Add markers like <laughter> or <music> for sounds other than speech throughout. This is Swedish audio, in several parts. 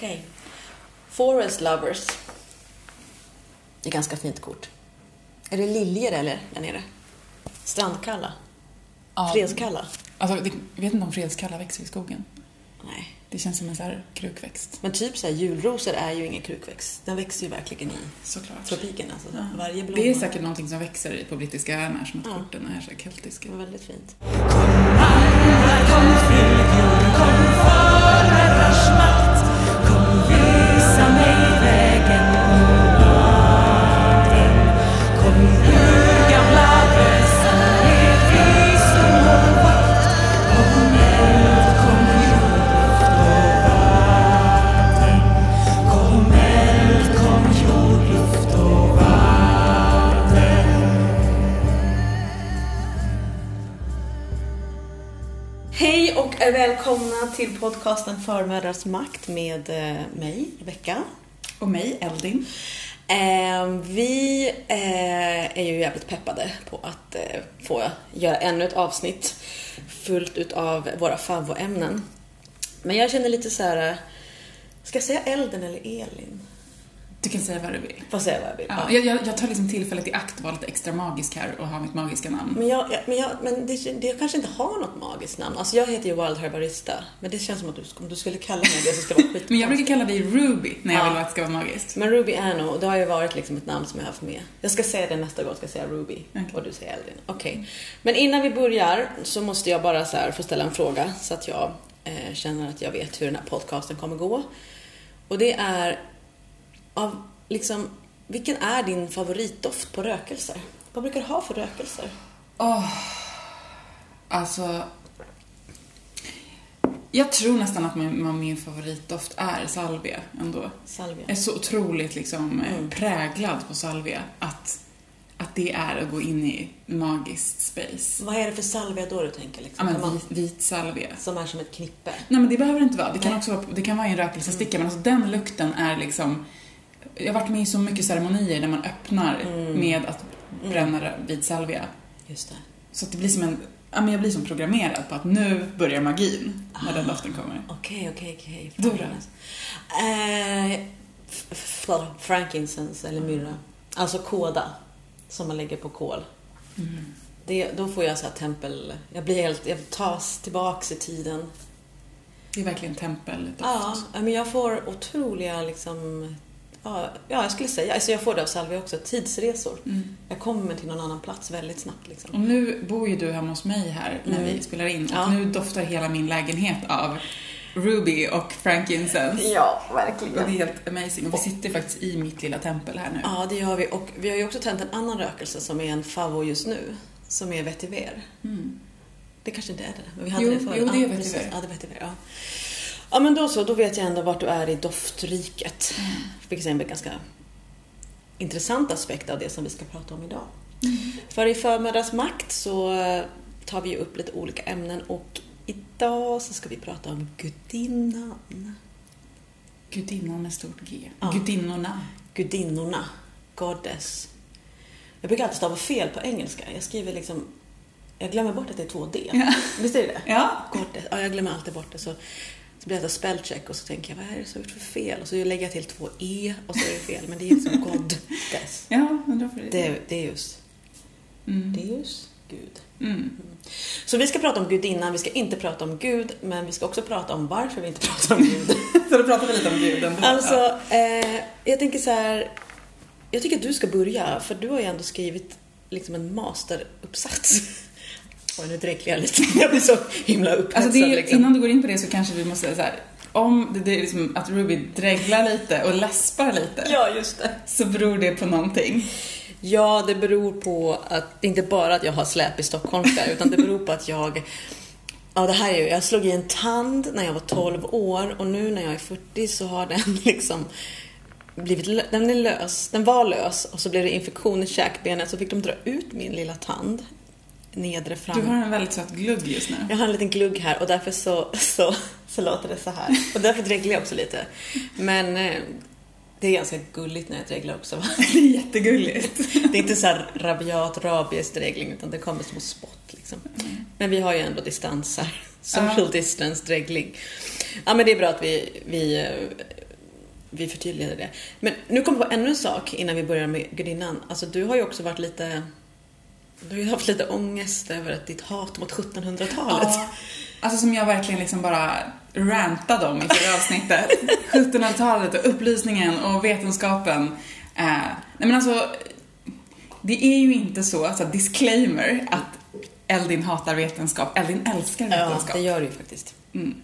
Okej. Forest Lovers. Det är ganska fint kort. Är det liljor eller där nere? Strandkalla? Ja, Fredskalla? Alltså, det, jag vet inte om fredskalla växer i skogen. Nej. Det känns som en så här krukväxt. Men typ så här, julrosor är ju ingen krukväxt. Den växer ju verkligen i Såklart. tropiken. Alltså, Ja. Varje blomma. Det är säkert någonting som växer på brittiska öarna som att Ja. korten är så keltiska. Det var väldigt fint. Till podcasten Förmödrars makt med eh, mig, Rebecka. Och mig, Eldin. Eh, vi eh, är ju jävligt peppade på att få göra ännu ett avsnitt fullt utav våra favvoämnen. Men jag känner lite så här. Ska jag säga Elden eller Elin? Du kan säga vad du vill. Får säga vad jag vill? Ja, Ja. jag, jag, jag tar liksom tillfället i akt att vara lite extra magisk här och ha mitt magiska namn. Men, jag, jag- men, jag, men det, det kanske inte har något magiskt namn. Alltså jag heter ju Wild Herbarista. Men det känns som att du, om du skulle kalla mig det så skulle det vara <laughs> skit. Men jag brukar kalla dig Ruby när jag Ja. vill att det ska vara magiskt. Men Ruby är nog, det har ju varit liksom ett namn som jag har haft med. Jag ska säga det nästa gång, ska jag säga Ruby. Okej. Och du säger Eldrin. Okej. Men innan vi börjar så måste jag bara så här få ställa en fråga så att jag eh, känner att jag vet hur den här podcasten kommer gå. Och det är av liksom, vilken är din favoritdoft på rökelser? Vad brukar du ha för rökelser? Åh, alltså... Jag tror nästan att min, min favoritdoft är salvia ändå. Salvia. Jag är så otroligt liksom eh, Mm. präglad på salvia att, att det är att gå in i magiskt space. Vad är det för salvia då du tänker? Ja, Liksom? men Kan man, vit, salvia. som är som ett knippe? Nej men det behöver det inte vara. Det kan Nej. också vara, det kan vara i en rökelsesticka men alltså den lukten är liksom jag har varit med i så mycket ceremonier där man öppnar Mm. med att bränna rö- vit salvia. Just det. Så att det blir som en, ja men jag blir som programmerad på att nu börjar magin när den doften kommer. Okej, okej, okej. Du då? Eh, frankincense eller myrra. Alltså kåda. Som man lägger på kol. Mm. Det, då får jag så här tempel... Jag blir helt... Jag tas tillbaks i tiden. Det är verkligen tempeldoft. Ja, men jag får otroliga liksom... Ja, ja, jag skulle säga. Alltså jag får det av salvia också. Tidsresor. Mm. Jag kommer till någon annan plats väldigt snabbt liksom. Och nu bor ju du hemma hos mig här när Mm. vi spelar in och Ja. nu doftar hela min lägenhet av Ruby och frankincense. Ja, Och det är verkligen. helt amazing. Och vi sitter faktiskt i mitt lilla tempel här nu. Ja, det gör vi. Och vi har ju också tänt en annan rökelse som är en favvo just nu. Som är vetiver. Mm. Det kanske inte är det, men vi hade Jo, det förut. jo, det är vetiver. Ja, det är vetiver. Ja. Ja, men då så. Då vet jag ändå vart du är i doftriket. Mm. Vilket är en ganska intressant aspekt av det som vi ska prata om idag. Mm. För i Förmödrars makt så eh, tar vi upp lite olika ämnen och idag så ska vi prata om gudinnan. Gudinnan med stort G. Ja. Gudinnorna. Gudinnorna. Goddess. Jag brukar alltid stava fel på engelska. Jag skriver liksom... Jag glömmer bort att det är två D. Ja. Visst är det det? Ja. Goddess. Ja, jag glömmer alltid bort det. Så, så blir det spellcheck och så tänker jag, vad är det som är för fel? Och så lägger jag till två E och så är det fel. Men det är liksom Goddess. <laughs> Ja, men då får det... Det är Deus. Mm. Deus, Gud. Mm. Så vi ska prata om gudinnan, vi ska inte prata om Gud, men vi ska också prata om varför vi inte pratar om Gud. <laughs> Så då pratar vi lite om Gud ändå. Alltså, eh, jag tänker så här. Jag tycker att du ska börja, för du har ju ändå skrivit liksom en masteruppsats. <laughs> Oj, nu dräcklar jag lite. <laughs> Jag blir så himla upphetsad. Alltså är, liksom. innan du går in på det så kanske vi måste säga så här. Om det, det är liksom att Ruby dreglar lite och läspar lite Ja, just det. så beror det på någonting. Ja, det beror på att, inte bara att jag har släp i stockholmska, utan det beror på att jag Ja, det här är ju, jag slog i en tand när jag var 12 år och nu när jag är 40 så har den <laughs> liksom blivit, den är lös, den var lös och så blev det infektion i käkbenet så fick de dra ut min lilla tand, nedre fram. Du har en väldigt söt glugg just nu. Jag har en liten glugg här och därför så, så, så låter det så här. Och därför dreglar jag också lite. Men eh, det är ganska gulligt när jag dreglar också. va? <laughs> Det är jättegulligt. Det är inte så här rabiat rabiesdregling utan det kommer små spott liksom. Men vi har ju ändå distans här. Social Ja. distance dregling. Ja men det är bra att vi, vi eh, vi förtydligade det. Men nu kommer jag på ännu en sak innan vi börjar med gudinnan. Alltså du har ju också varit lite... Du har ju haft lite ångest över att ditt hat mot 1700-talet. Ja, alltså som jag verkligen liksom bara rantade om i förra avsnittet. <laughs> 1700-talet och upplysningen och vetenskapen. Eh, nej men alltså, det är ju inte så, alltså disclaimer, att Eldin hatar vetenskap. Eldin älskar vetenskap. Ja, det gör du ju faktiskt. Mm.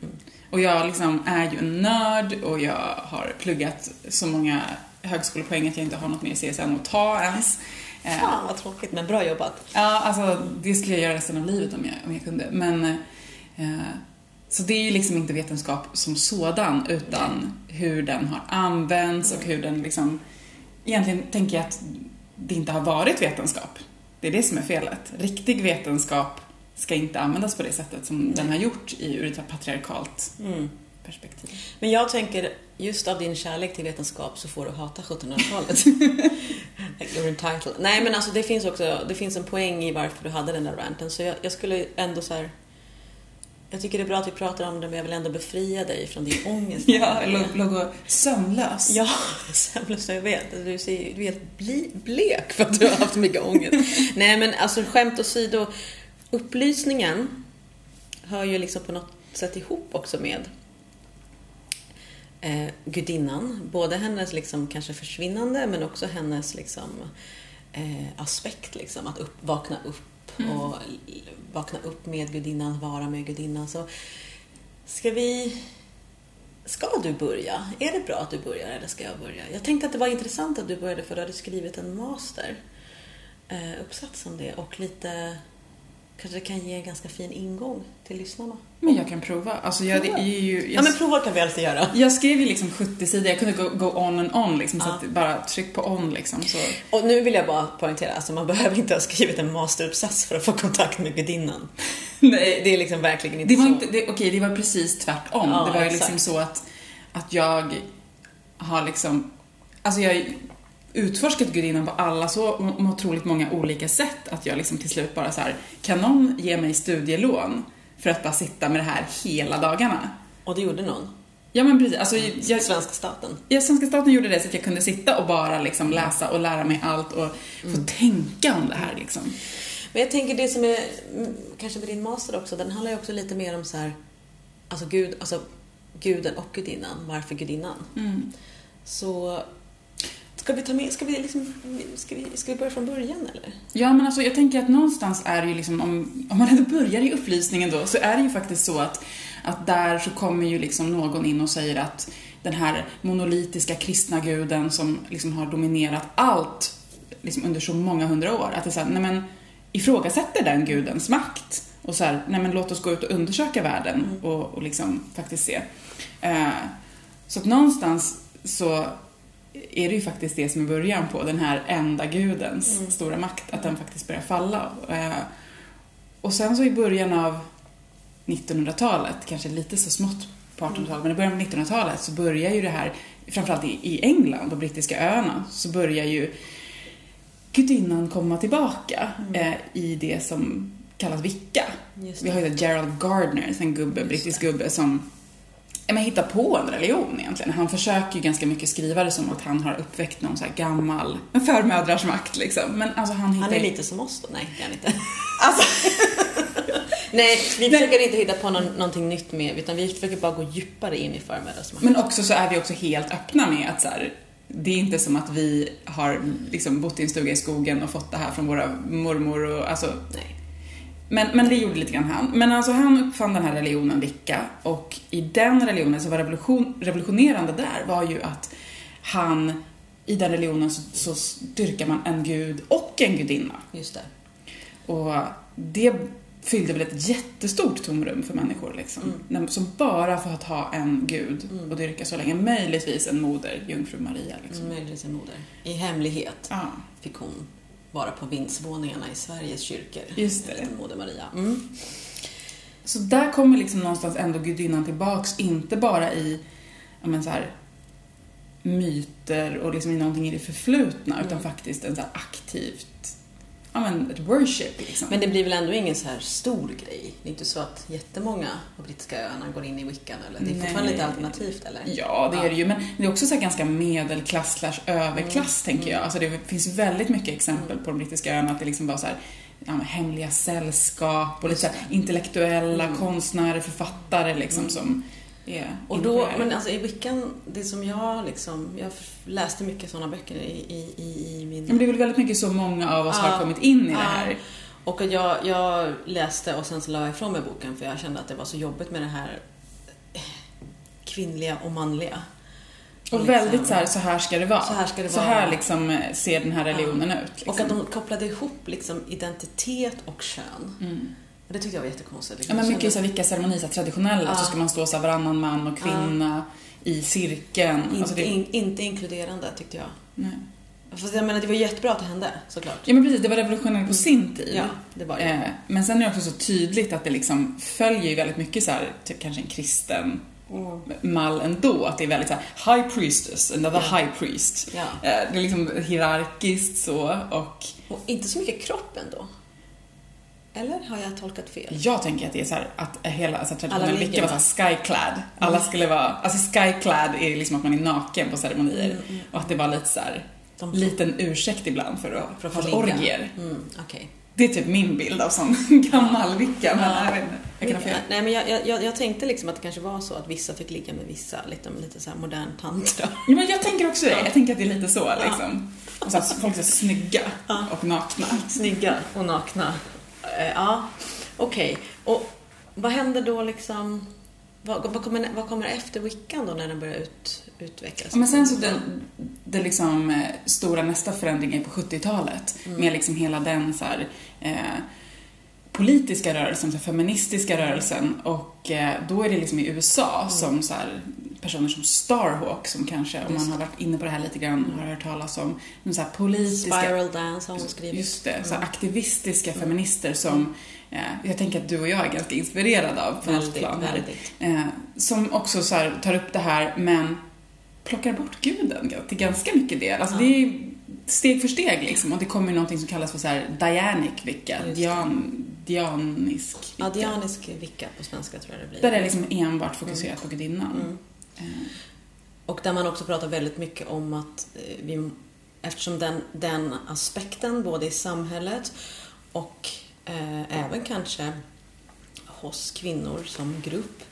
Och jag liksom är ju en nörd och jag har pluggat så många högskolepoäng att jag inte har något mer CSN att ta ens. Eh, Fan vad tråkigt, men bra jobbat. Ja, alltså det skulle jag göra resten av livet om jag, om jag kunde. Men, eh, så det är ju liksom inte vetenskap som sådan, utan hur den har använts och hur den liksom... Egentligen tänker jag att det inte har varit vetenskap. Det är det som är felet. Riktig vetenskap ska inte användas på det sättet som den har gjort i, ur ett patriarkalt mm. Perspektiv. Men jag tänker, just av din kärlek till vetenskap så får du hata 1700-talet. <laughs> You're entitled. Nej men alltså det finns också, det finns en poäng i varför du hade den där ranten så jag, jag skulle ändå så här, jag tycker det är bra att vi pratar om det men jag vill ändå befria dig från din ångest. ja, låg och sömnlös. Ja, <laughs> sömnlös, jag vet. Du, ser, du är helt blek för att du har haft mycket ångest. <laughs> Nej men alltså skämt åsido, upplysningen hör ju liksom på något sätt ihop också med eh, gudinnan. Både hennes liksom kanske försvinnande men också hennes liksom eh, aspekt liksom, att upp, vakna upp mm. och vakna upp med gudinnan, vara med gudinnan. Så ska vi... Ska du börja? Är det bra att du börjar eller ska jag börja? Jag tänkte att det var intressant att du började för du hade skrivit en master eh, uppsats om det och lite kanske kan ge en ganska fin ingång till lyssnarna. Men jag kan prova. Alltså jag, prova. Ju, jag, ja men prova kan vi alltid göra. Jag skrev ju liksom 70 sidor, jag kunde gå, go on and on liksom, ja. så att bara tryck på on liksom. Så. Och nu vill jag bara poängtera, alltså man <laughs> behöver inte ha skrivit en masteruppsats för att få kontakt med gudinnan. <laughs> Nej. Det är liksom verkligen inte det var så. Inte, det, okej, det var precis tvärtom. Ja, det var ju liksom så att, att jag har liksom, alltså jag utforskat gudinnan på alla så otroligt många olika sätt att jag liksom till slut bara så här, kan någon ge mig studielån för att bara sitta med det här hela dagarna? Och det gjorde någon? Ja men precis. Alltså, jag, svenska staten? Ja, svenska staten gjorde det så att jag kunde sitta och bara liksom läsa och lära mig allt och få mm. tänka om det här liksom. Men jag tänker det som är, mm, kanske med din master också, den handlar ju också lite mer om så här, alltså gud, alltså guden och gudinnan, varför gudinnan? Mm. Så Ska vi ta med, ska vi liksom, ska vi, ska vi börja från början eller? Ja men alltså jag tänker att någonstans är det ju liksom, om, om man ändå börjar i upplysningen då, så är det ju faktiskt så att, att där så kommer ju liksom någon in och säger att den här monolitiska kristna guden som liksom har dominerat allt liksom under så många hundra år, att det är såhär, nej men ifrågasätter den gudens makt och så här, nej men låt oss gå ut och undersöka världen mm. och, och liksom faktiskt se. Uh, så att någonstans så är det ju faktiskt det som är början på den här enda gudens mm. stora makt, att den faktiskt börjar falla. Eh, och sen så i början av 1900-talet, kanske lite så smått på 1800-talet, men i början av 1900-talet så börjar ju det här, framförallt i England, och brittiska öarna, så börjar ju gudinnan komma tillbaka mm. eh, i det som kallas vicka. Vi har ju Gerald Gardner, en gubbe, brittisk gubbe som men, hitta på en religion egentligen. Han försöker ju ganska mycket skriva det som att han har uppväckt någon så här gammal förmödrars makt liksom. Men alltså han hittar... Han är lite som oss då? Nej, det är han inte. <laughs> alltså... <laughs> Nej, vi försöker inte hitta på någon, någonting nytt med, utan vi försöker bara gå djupare in i förmödrars makt. Men också så är vi också helt öppna med att så här, det är inte som att vi har liksom bott i en stuga i skogen och fått det här från våra mormor och alltså... Nej. Men, men det gjorde lite grann han. Men alltså han uppfann den här religionen Wicca och i den religionen så var revolution, revolutionerande där var ju att han, i den religionen så, så dyrkar man en gud och en gudinna. Just det. Och det fyllde väl ett jättestort tomrum för människor liksom. Mm. Som bara får ha en gud mm. och dyrka så länge. Möjligtvis en moder, jungfru Maria. Liksom. Möjligtvis en moder. I hemlighet ja. fick hon vara på vindsvåningarna i Sveriges kyrkor. Just det. Moder Maria. Mm. Så där kommer liksom någonstans ändå gudinnan tillbaks, inte bara i, ja men så här, myter och liksom i någonting i det förflutna, mm. utan faktiskt en så aktivt ja, men ett worship liksom. Men det blir väl ändå ingen så här stor grej? Det är inte så att jättemånga på brittiska öarna går in i wiccan eller? Det är Nej. fortfarande lite alternativt eller? Ja, det är det ju. Men det är också så här ganska medelklass slash överklass, Mm. tänker jag. Alltså det finns väldigt mycket exempel på de brittiska öarna att det liksom var så här, ja, hemliga sällskap och lite så här, intellektuella konstnärer, författare liksom som Mm. Och då, det men alltså i wiccan, det som jag liksom, jag läste mycket sådana böcker i, i, i, i min... Ja, men det är väl väldigt mycket så många av oss Ja. har kommit in i det Ja. här. Och jag, jag läste och sen så la jag ifrån mig boken för jag kände att det var så jobbigt med det här eh, kvinnliga och manliga. Och liksom- väldigt så här, så här ska det vara. Så här ska det Så vara. här liksom eh, ser den här religionen ut. Liksom. Och att de kopplade ihop liksom identitet och kön. Mm. Och det tyckte jag var jättekonstigt. Ja, Liksom. men Jag mycket i vilka ceremonier, så traditionella, Ja. så ska man stå så varannan man och kvinna i cirkeln. inte, Alltså, det, in, inte inkluderande tyckte jag. nej. Fast jag menar, det var jättebra att det hände, såklart. Ja men precis, det var revolutionerande på sin tid. Ja, det var det. Eh, men sen är det också så tydligt att det liksom följer ju väldigt mycket så här, typ kanske en kristen Mm. mall ändå. Att det är väldigt så här, high priestess, another Ja. high priest. Ja. Eh, det är liksom hierarkiskt så och Och inte så mycket kropp ändå. Eller har jag tolkat fel? jag tänker att det är så här att hela alltså, Alla traditionen ligger, mycket var va? så här skyclad. Alla skulle vara, alltså skyclad är liksom att man är naken på ceremonier. Mm, Och att det var lite så här, De- liten ursäkt ibland för att, För att ligga. orgier. Mm, okej. Det är typ min bild av sån <laughs> gammal vicka, men jag kan ha fel. Nej, men jag, jag- jag, tänkte liksom att det kanske var så att vissa fick ligga med vissa, lite, lite så här modern tantra. Ja, men jag tänker också det. Jag tänker att det är lite så liksom. Och så att folk är snygga Ja. och nakna. Snygga och nakna. Eh, ja, okej. Och vad händer då liksom? Vad, vad, kommer, vad kommer efter wiccan då när den börjar ut, utvecklas? Men sen så den, den liksom eh, stora nästa förändring är på 70-talet. Med liksom hela den så här, eh, politiska rörelsen, så här, feministiska rörelsen. Och eh, då är det liksom i USA som så här, personer som Starhawk, som kanske, om man har varit inne på det här lite grann, har hört talas om. Så här politiska Spiral Dance har hon skrivit. Just det, så här aktivistiska feminister som eh, jag tänker att du och jag är ganska inspirerade av på något Väldigt, plan här. väldigt. Eh, som också så här, tar upp det här men plockar bort guden till ganska mycket del. Alltså Ja. det är steg för steg liksom och det kommer någonting som kallas för så här Dianic vicka, det. Dian, dianisk Ja, vicka. dianisk vicka på svenska tror jag det blir. Där är liksom enbart fokuserat på gudinnan. Mm. Eh, Och där man också pratar väldigt mycket om att eh, vi, eftersom den, den aspekten både i samhället och eh, även kanske hos kvinnor som grupp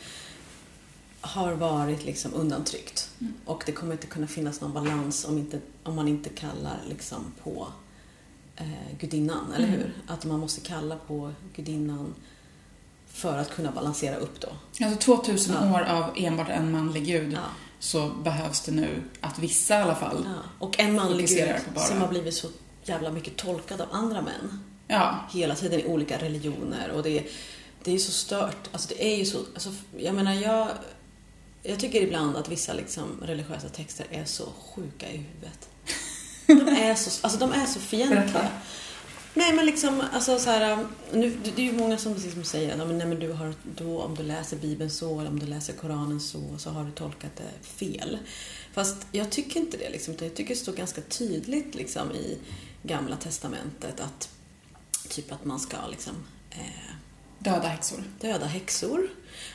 har varit liksom undantryckt. Mm. Och det kommer inte kunna finnas någon balans om, inte, om man inte kallar liksom på eh, gudinnan, eller Mm. hur? Att man måste kalla på gudinnan för att kunna balansera upp då. Alltså 2000 Ja. år av enbart en manlig gud Ja. så behövs det nu att vissa i alla fall Ja. Och en manlig gud som har blivit så jävla mycket tolkad av andra män. Ja, Hela tiden i olika religioner och det, det är så stört. Alltså det är ju så, alltså, jag menar jag, jag tycker ibland att vissa liksom religiösa texter är så sjuka i huvudet. <laughs> De är så, alltså de är så fientliga. Nej men liksom, alltså så här, nu, det är ju många som precis som säger att nej, men du har, då, om du läser Bibeln så eller om du läser Koranen så, så har du tolkat det fel. Fast jag tycker inte det liksom, jag tycker det står ganska tydligt liksom i Gamla Testamentet att typ att man ska liksom eh, döda häxor. döda häxor,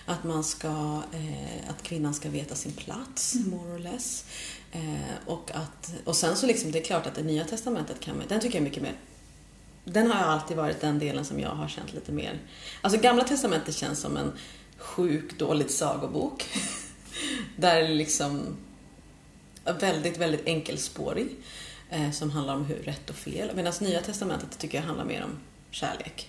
att man ska, eh, att kvinnan ska veta sin plats, more or less. Eh, och, att, och sen så liksom, det är klart att det nya testamentet kan man, den tycker jag mycket mer den har alltid varit den delen som jag har känt lite mer... Alltså Gamla Testamentet känns som en sjuk, dålig sagobok. <laughs> Där liksom väldigt, väldigt enkelspårig. Eh, som handlar om hur rätt och fel. Medan Nya Testamentet tycker jag handlar mer om kärlek.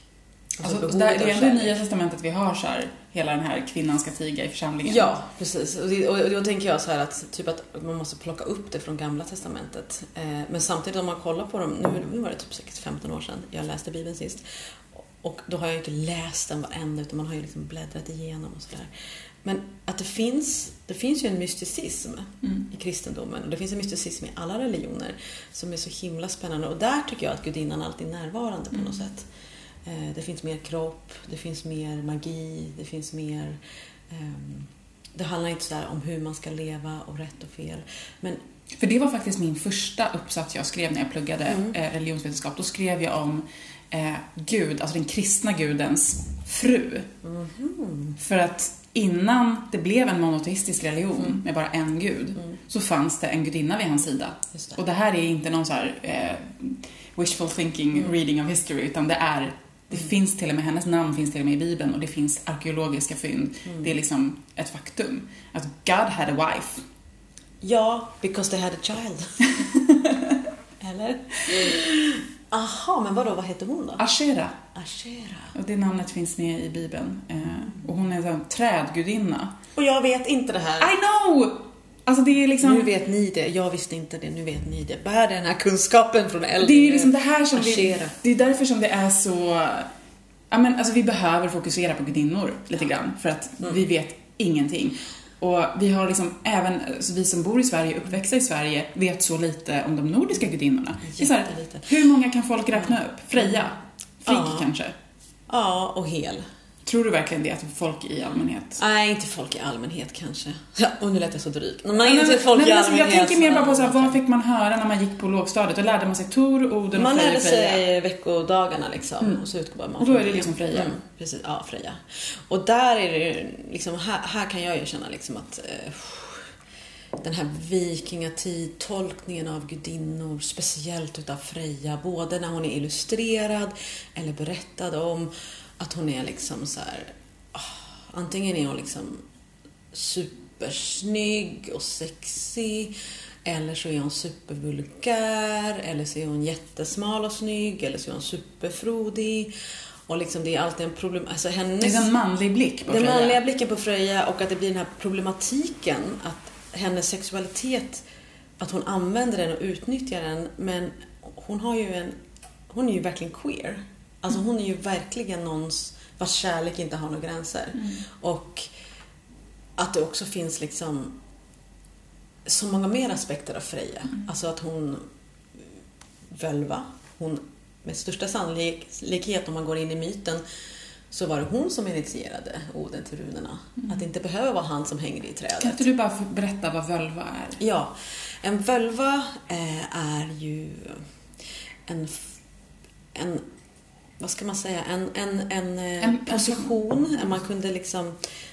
Alltså, av det är ändå i. Nya Testamentet vi har så här, hela den här kvinnan ska tiga i församlingen. Ja, precis. Och, det, och då tänker jag så här att, typ att man måste plocka upp det från Gamla Testamentet. Eh, men samtidigt om man kollar på dem, nu, nu var det typ säkert 15 år sedan jag läste Bibeln sist. Och då har jag ju inte läst den varenda utan man har ju liksom bläddrat igenom och sådär. Men att det finns, det finns ju en mysticism Mm. i kristendomen och det finns en mysticism i alla religioner som är så himla spännande. Och där tycker jag att gudinnan alltid är närvarande på något sätt. Eh, Det finns mer kropp, det finns mer magi, det finns mer... ehm, det handlar inte så om hur man ska leva och rätt och fel. Men För det var faktiskt min första uppsats jag skrev när jag pluggade eh, religionsvetenskap. Då skrev jag om eh, Gud, alltså den kristna gudens fru. För att innan det blev en monoteistisk religion med bara en gud så fanns det en gudinna vid hans sida. Det. Och det här är inte någon så här eh, wishful thinking reading of history utan det är det finns till och med, hennes namn finns till och med i Bibeln och det finns arkeologiska fynd. Det är liksom ett faktum. Att God had a wife. ja, because they had a child. <laughs> Eller? Aha, men vadå, vad heter hon då? Ashera. Ashera. Och det namnet finns med i Bibeln. Eh, och hon är en trädgudinna. Och jag vet inte det här. I know! Alltså det är liksom... Nu vet ni det. Jag visste inte det. Nu vet ni det. Bär den här kunskapen från äldre. det är ju liksom det här som vi. Det är därför som det är så... Ja men alltså vi behöver fokusera på gudinnor lite grann. För att Mm. vi vet ingenting. Och vi har liksom, även alltså vi som bor i Sverige, uppväxta i Sverige, vet så lite om de nordiska gudinnorna. Här, hur många kan folk räkna upp? Freja? Frigg Ja. kanske? Ja, och hel. Tror du verkligen det, att folk i allmänhet Nej, inte folk i allmänhet kanske. Ja, och nu lät jag så dryg. Men Nej, inte folk nej, i alltså, allmänhet. jag tänker mer bara på så här, vad fick man höra när man gick på lågstadiet? Då lärde man sig Tor, Oden och Man Freja. lärde Freja. sig veckodagarna liksom. Och så utgår man Och då är det liksom Freja. Mm, precis, ja Freja. Och där är det liksom, här, här kan jag ju känna liksom att eh, den här vikingatid-tolkningen av gudinnor, speciellt utav Freja, både när hon är illustrerad eller berättad om att hon är liksom så här, ah, antingen är hon liksom supersnygg och sexig eller så är hon supervulgär eller så är hon jättesmal och snygg eller så är hon superfrodig. Och liksom det är alltid en problem... Alltså hennes... Det är en manlig blick på Den Freja. manliga blicken på Freja och att det blir den här problematiken att hennes sexualitet, att hon använder den och utnyttjar den men hon har ju en, hon är ju verkligen queer. Alltså hon är ju verkligen någons vars kärlek inte har några gränser. Och att det också finns liksom så många mer aspekter av Freja. Alltså att hon völva, hon med största sannolikhet om man går in i myten så var det hon som initierade Oden till runorna. Att det inte behöver vara han som hänger i trädet. Kan inte du bara berätta vad völva är? Ja, en völva eh, är ju en, en vad ska man säga, en, en, en, eh, En position. Man kunde liksom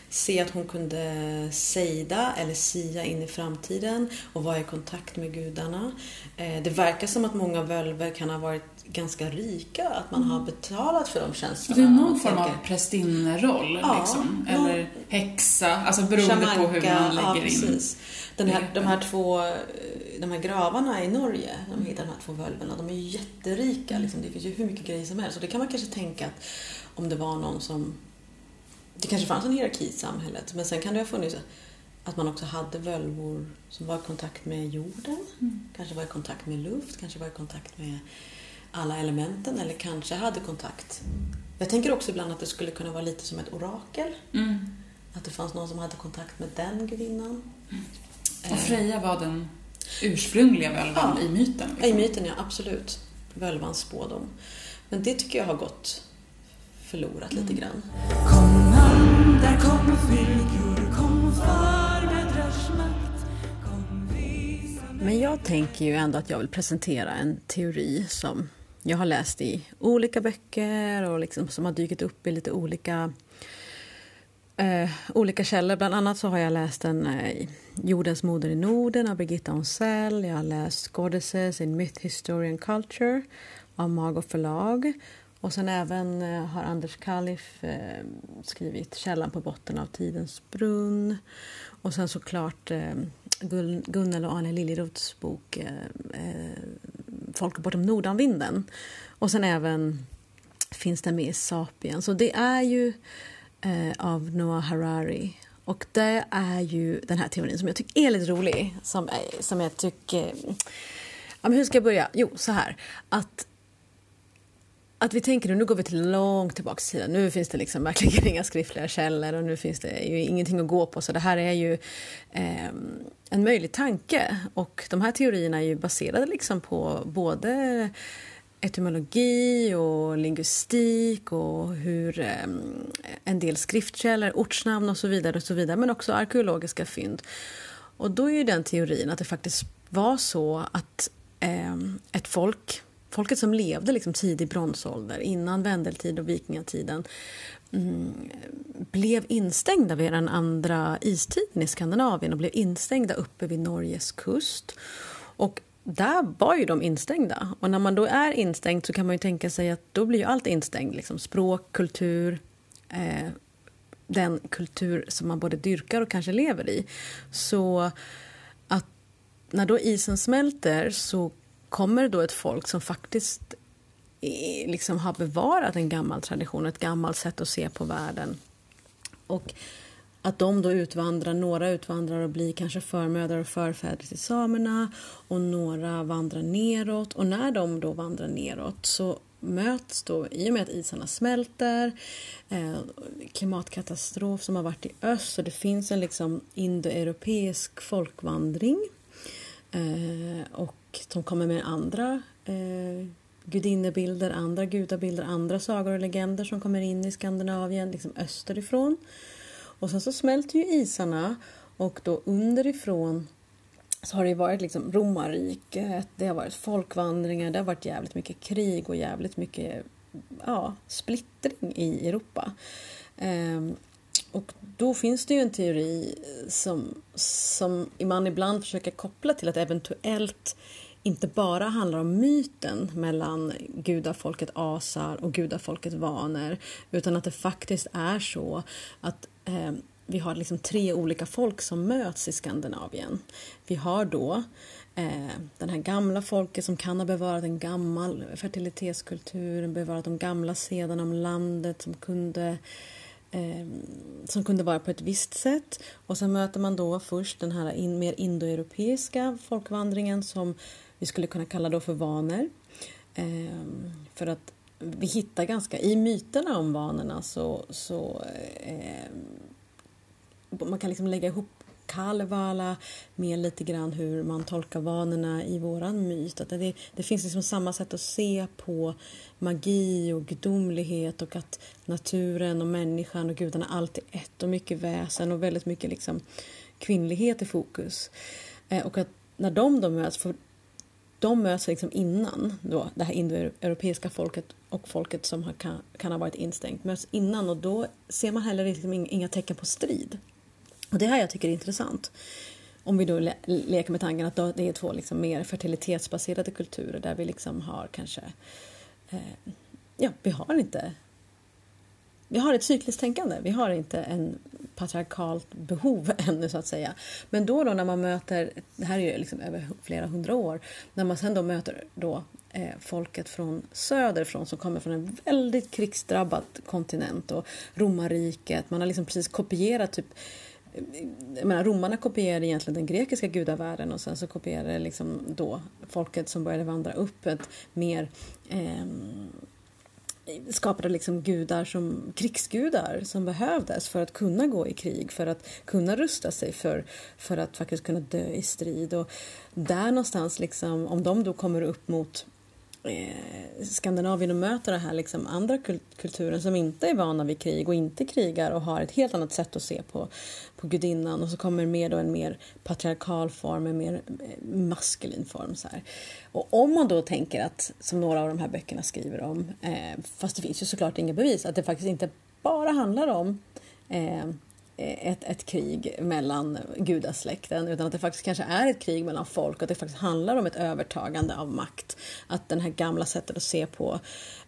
se att hon kunde sejda eller sia in i framtiden och vara i kontakt med gudarna. Eh, det verkar som att många völver kan ha varit ganska rika, att man har betalat för de tjänsterna. Det är någon form av prästinneroll Ja, liksom. någon- Eller häxa, alltså beroende på hur man lägger ja, in. precis. Den här, de här två eh, de här gravarna i Norge, de hittar de här två völverna, de är ju jätterika. Liksom. Det finns ju hur mycket grejer som helst. Och det kan man kanske tänka att om det var någon som... Det kanske fanns en hierarki i samhället, men sen kan det ha funnits att man också hade völvor som var i kontakt med jorden, kanske var i kontakt med luft, kanske var i kontakt med alla elementen eller kanske hade kontakt. Jag tänker också ibland att det skulle kunna vara lite som ett orakel. Mm. Att det fanns någon som hade kontakt med den gudinnan. Och Freja var den ursprungliga völvan Ja. i myten. I Liksom. myten, ja absolut. Völvans spådom. Men det tycker jag har gått förlorat lite grann. Kom an, där kom röstmakt Kom visa Men jag tänker ju ändå att jag vill presentera en teori som jag har läst i olika böcker och liksom som har dykt upp i lite olika eh, olika källor. Bland annat så har jag läst en, eh, Jordens moder i Norden av Birgitta Onsell. Jag har läst Goddesses in Myth, History and Culture av Mago förlag. Och sen även eh, har Anders Kalif eh, skrivit Källan på botten av tidens brunn. Och sen såklart eh, Gun- Gunnel och Arne Liljeroths bok eh, eh Folk bortom Nordanvinden. Och sen även finns den med i Sapiens. Så det är ju eh, av Noah Harari. Och det är ju den här teorin som jag tycker är lite rolig. Som, eh, som jag tycker... Ja, men hur ska jag börja? Jo, så här. Att att vi tänker nu, nu går vi till långt tillbaka i tiden. Nu finns det liksom verkligen <laughs> inga skriftliga källor och nu finns det ju ingenting att gå på. Så det här är ju eh, en möjlig tanke. Och de här teorierna är ju baserade liksom på både etymologi och linguistik och hur eh, en del skriftkällor, ortsnamn och så vidare och så vidare, men också arkeologiska fynd. Och då är ju den teorin att det faktiskt var så att eh, ett folk, folket som levde liksom tidig bronsålder, innan vendeltid och vikingatiden, mm, blev instängda vid den andra istiden i Skandinavien och blev instängda uppe vid Norges kust. Och där var ju de instängda. Och när man då är instängd så kan man ju tänka sig att då blir ju allt instängt. Liksom språk, kultur, eh, den kultur som man både dyrkar och kanske lever i. Så att när då isen smälter så kommer då ett folk som faktiskt liksom har bevarat en gammal tradition, ett gammalt sätt att se på världen. Och att de då utvandrar, några utvandrar och blir kanske förmödrar och förfäder till samerna och några vandrar neråt. Och när de då vandrar neråt så möts då, i och med att isarna smälter, eh, klimatkatastrof som har varit i öst och det finns en liksom indoeuropeisk folkvandring eh, och som kommer med andra eh, gudinnebilder, andra gudabilder, andra sagor och legender som kommer in i Skandinavien, liksom österifrån. Och sen så smälter ju isarna och då underifrån så har det varit liksom romarriket, det har varit folkvandringar, det har varit jävligt mycket krig och jävligt mycket ja, splittring i Europa. Ehm, och då finns det ju en teori som, som man ibland försöker koppla till att eventuellt inte bara handlar om myten mellan gudafolket asar och gudafolket vaner utan att det faktiskt är så att eh, vi har liksom tre olika folk som möts i Skandinavien. Vi har då eh, den här gamla folket som kan ha bevarat en gammal fertilitetskultur, bevarat de gamla sederna om landet som kunde eh, som kunde vara på ett visst sätt. Och sen möter man då först den här in, mer indoeuropeiska folkvandringen som vi skulle kunna kalla då för vaner. Eh, för att vi hittar ganska, i myterna om vanorna så, så eh, man kan liksom lägga ihop Kalevala med lite grann hur man tolkar vanorna i våran myt. Att det, det finns liksom samma sätt att se på magi och gudomlighet och att naturen och människan och gudarna alltid är ett och mycket väsen och väldigt mycket liksom kvinnlighet i fokus. Eh, och att när de då möts, för de möts liksom innan då, det här indoeuropeiska folket och folket som har, kan, kan ha varit instängt möts innan och då ser man heller liksom inga tecken på strid. Och det här jag tycker är intressant. Om vi då le leker med tanken att det är två liksom mer fertilitetsbaserade kulturer där vi liksom har kanske, eh, ja, vi har inte vi har ett cykliskt tänkande. Vi har inte en patriarkalt behov <laughs> ännu så att säga. Men då, då när man möter, det här är ju liksom över flera hundra år, när man sen då möter då eh, folket från söderifrån som kommer från en väldigt krigsdrabbad kontinent och romarriket, man har liksom precis kopierat typ eh, jag menar, romarna kopierade egentligen den grekiska gudavärlden och sen så kopierade liksom då folket som började vandra upp ett mer eh, skapade liksom gudar som krigsgudar som behövdes för att kunna gå i krig, för att kunna rusta sig för, för att faktiskt kunna dö i strid. Och där någonstans, liksom, om de då kommer upp mot eh, Skandinavien och möter den här liksom andra kulturen som inte är vana vid krig och inte krigar och har ett helt annat sätt att se på, på gudinnan och så kommer med då en mer patriarkal form, en mer eh, maskulin form. Så här. Och om man då tänker att, som några av de här böckerna skriver om, eh, fast det finns ju såklart inga bevis, att det faktiskt inte bara handlar om eh, Eh, ett, ett krig mellan gudasläkten utan att det faktiskt kanske är ett krig mellan folk och att det faktiskt handlar om ett övertagande av makt. Att den här gamla sättet att se på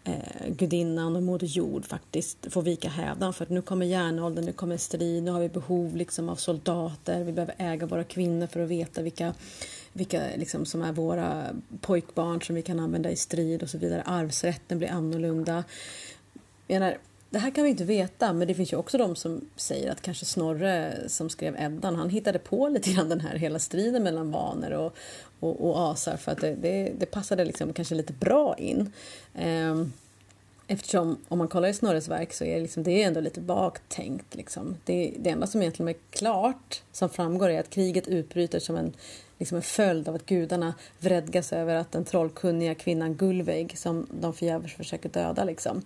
eh, gudinnan och Moder Jord faktiskt får vika hädan, för att nu kommer järnåldern, nu kommer strid, nu har vi behov liksom av soldater, vi behöver äga våra kvinnor för att veta vilka vilka liksom som är våra pojkbarn som vi kan använda i strid och så vidare. Arvsrätten blir annorlunda. Jag menar, det här kan vi inte veta, men det finns ju också de som säger att kanske Snorre som skrev Eddan, han hittade på lite grann den här hela striden mellan vaner och, och, och asar för att det, det, det passade liksom kanske lite bra in. Um, Eftersom om man kollar i Snorres verk så är det, liksom, det är ändå lite vagt tänkt. Liksom. Det, det enda som egentligen är klart, som framgår, är att kriget utbryter som en, liksom en följd av att gudarna vredgas över att den trollkunniga kvinnan Gullveig, som de förgäves försöker döda. Liksom.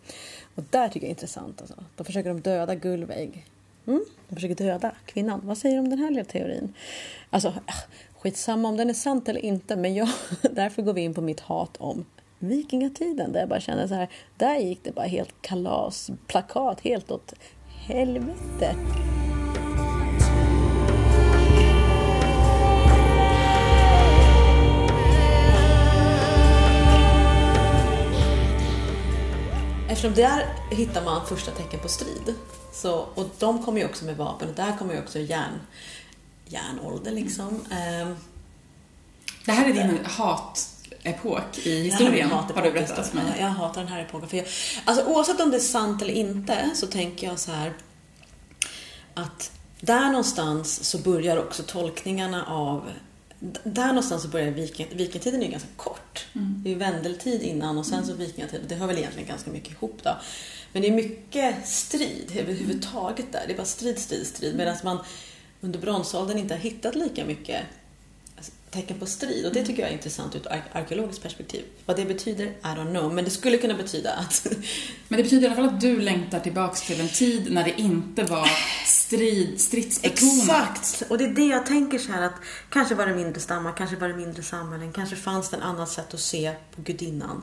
Och där tycker jag är intressant. Alltså. Då försöker de döda Gullveig. Mm? De försöker döda kvinnan. Vad säger du om den här lilla teorin? Alltså, äh, skitsamma om den är sant eller inte, men jag, <laughs> därför går vi in på mitt hat om vikingatiden där jag bara känner så här, där gick det bara helt kalas, plakat helt åt helvete. Eftersom där hittar man första tecken på strid. Så, och de kommer ju också med vapen och där kommer ju också järn, järnålder liksom. Ehm, Det här är din hatepok i historien, har du berättat för mig. Ja, jag hatar den här epoken. För jag, alltså, oavsett om det är sant eller inte så tänker jag så här att där någonstans så börjar också tolkningarna av där någonstans så börjar viking, vikingatiden är ju ganska kort. Mm. Det är ju vändeltid innan och sen så vikingatiden. Det hör väl egentligen ganska mycket ihop då. Men det är mycket strid överhuvudtaget där. Det är bara strid, strid, strid. Medan man under bronsåldern inte har hittat lika mycket tecken på strid. Och det tycker jag är intressant ur ett ar- arkeologiskt perspektiv. Vad det betyder, I don't know. Men det skulle kunna betyda att <laughs> Men det betyder i alla fall att du längtar tillbaks till en tid när det inte var strid, stridsbetonat. Exakt! Och det är det jag tänker så här att kanske var det mindre stammar, kanske var det mindre samhällen, kanske fanns det en annat sätt att se på gudinnan.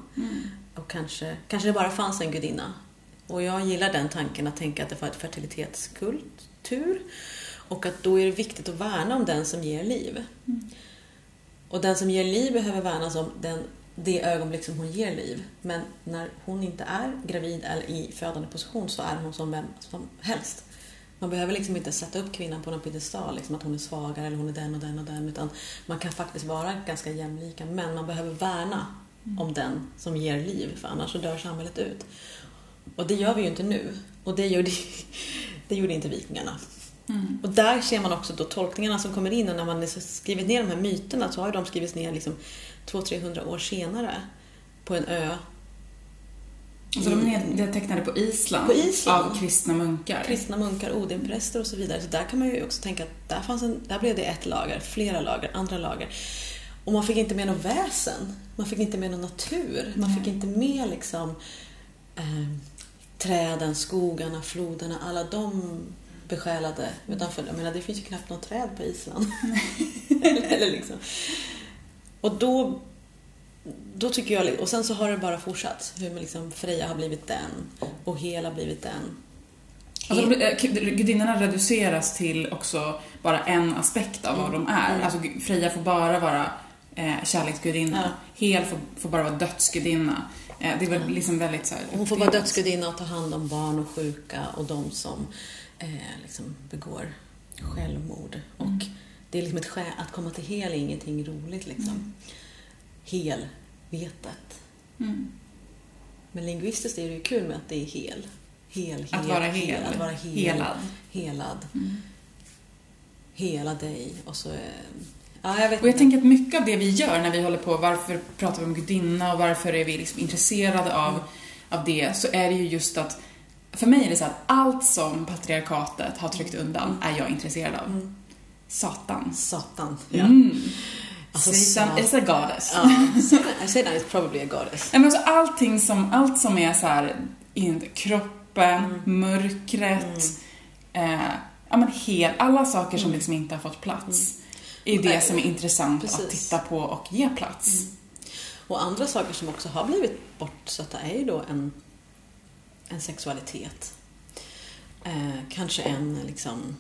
Och kanske, kanske det bara fanns en gudinna. Och jag gillar den tanken att tänka att det var ett fertilitetskultur. Och att då är det viktigt att värna om den som ger liv. Och den som ger liv behöver värnas om den, det ögonblick som hon ger liv. Men när hon inte är gravid eller i födande position så är hon som vem som helst. Man behöver liksom inte sätta upp kvinnan på någon piedestal, liksom att hon är svagare eller hon är den och den och den. Utan man kan faktiskt vara ganska jämlika. Men man behöver värna om den som ger liv, för annars så dör samhället ut. Och det gör vi ju inte nu. Och det gjorde, <laughs> det gjorde inte vikingarna. Mm. Och där ser man också då tolkningarna som kommer in och när man har skrivit ner de här myterna så har ju de skrivits ner liksom 200-300 år senare på en ö. Alltså de är nedtecknade på Island, På Island. av kristna munkar. Kristna munkar, Odinpräster och så vidare. Så där kan man ju också tänka att där, fanns en, där blev det ett lager, flera lager, andra lager. Och man fick inte med något väsen. Man fick inte med någon natur. Man fick inte med liksom eh, träden, skogarna, floderna, alla de besjälade. Utanför, jag menar, det finns ju knappt något träd på Island. <laughs> eller, liksom. Och då, då tycker jag, och sen så har det bara fortsatt. Hur liksom, Freja har blivit den och Hela blivit den. Alltså, eh, gudinnorna reduceras till också bara en aspekt av vad de är. Mm. Alltså Freja får bara vara eh, kärleksgudinna. Ja. Hel får, får bara vara dödsgudinna. Eh, det är väl liksom väldigt så här, Hon får vara dödsgudinna och ta hand om barn och sjuka och de som eh, liksom begår självmord. Och det är liksom ett skäl, att komma till hel är ingenting roligt liksom. Helvetet. Mm. Men lingvistiskt är det ju kul med att det är hel. Hel, hel, Att vara hel. Att vara hel. Helad. Helad. Mm. Hela dig. Och så... Eh, ja, jag vet Och jag inte. tänker att mycket av det vi gör när vi håller på, varför pratar vi om gudinna och varför är vi liksom intresserade av, av det, så är det ju just att för mig är det så att allt som patriarkatet har tryckt undan är jag intresserad av. Mm. Satan. Satan. Mm. Alltså, Satan is a goddess. Ja, Satan- Satan is probably a goddess. Men alltså allting som, allt som är så här, in, kroppen, Mm. mörkret, eh, ja men hel, alla saker som liksom inte har fått plats. är det som är intressant att Mm. precis. titta på och ge plats. Och andra saker som också har blivit bortsatta är ju då en, en sexualitet. Eh, kanske en liksom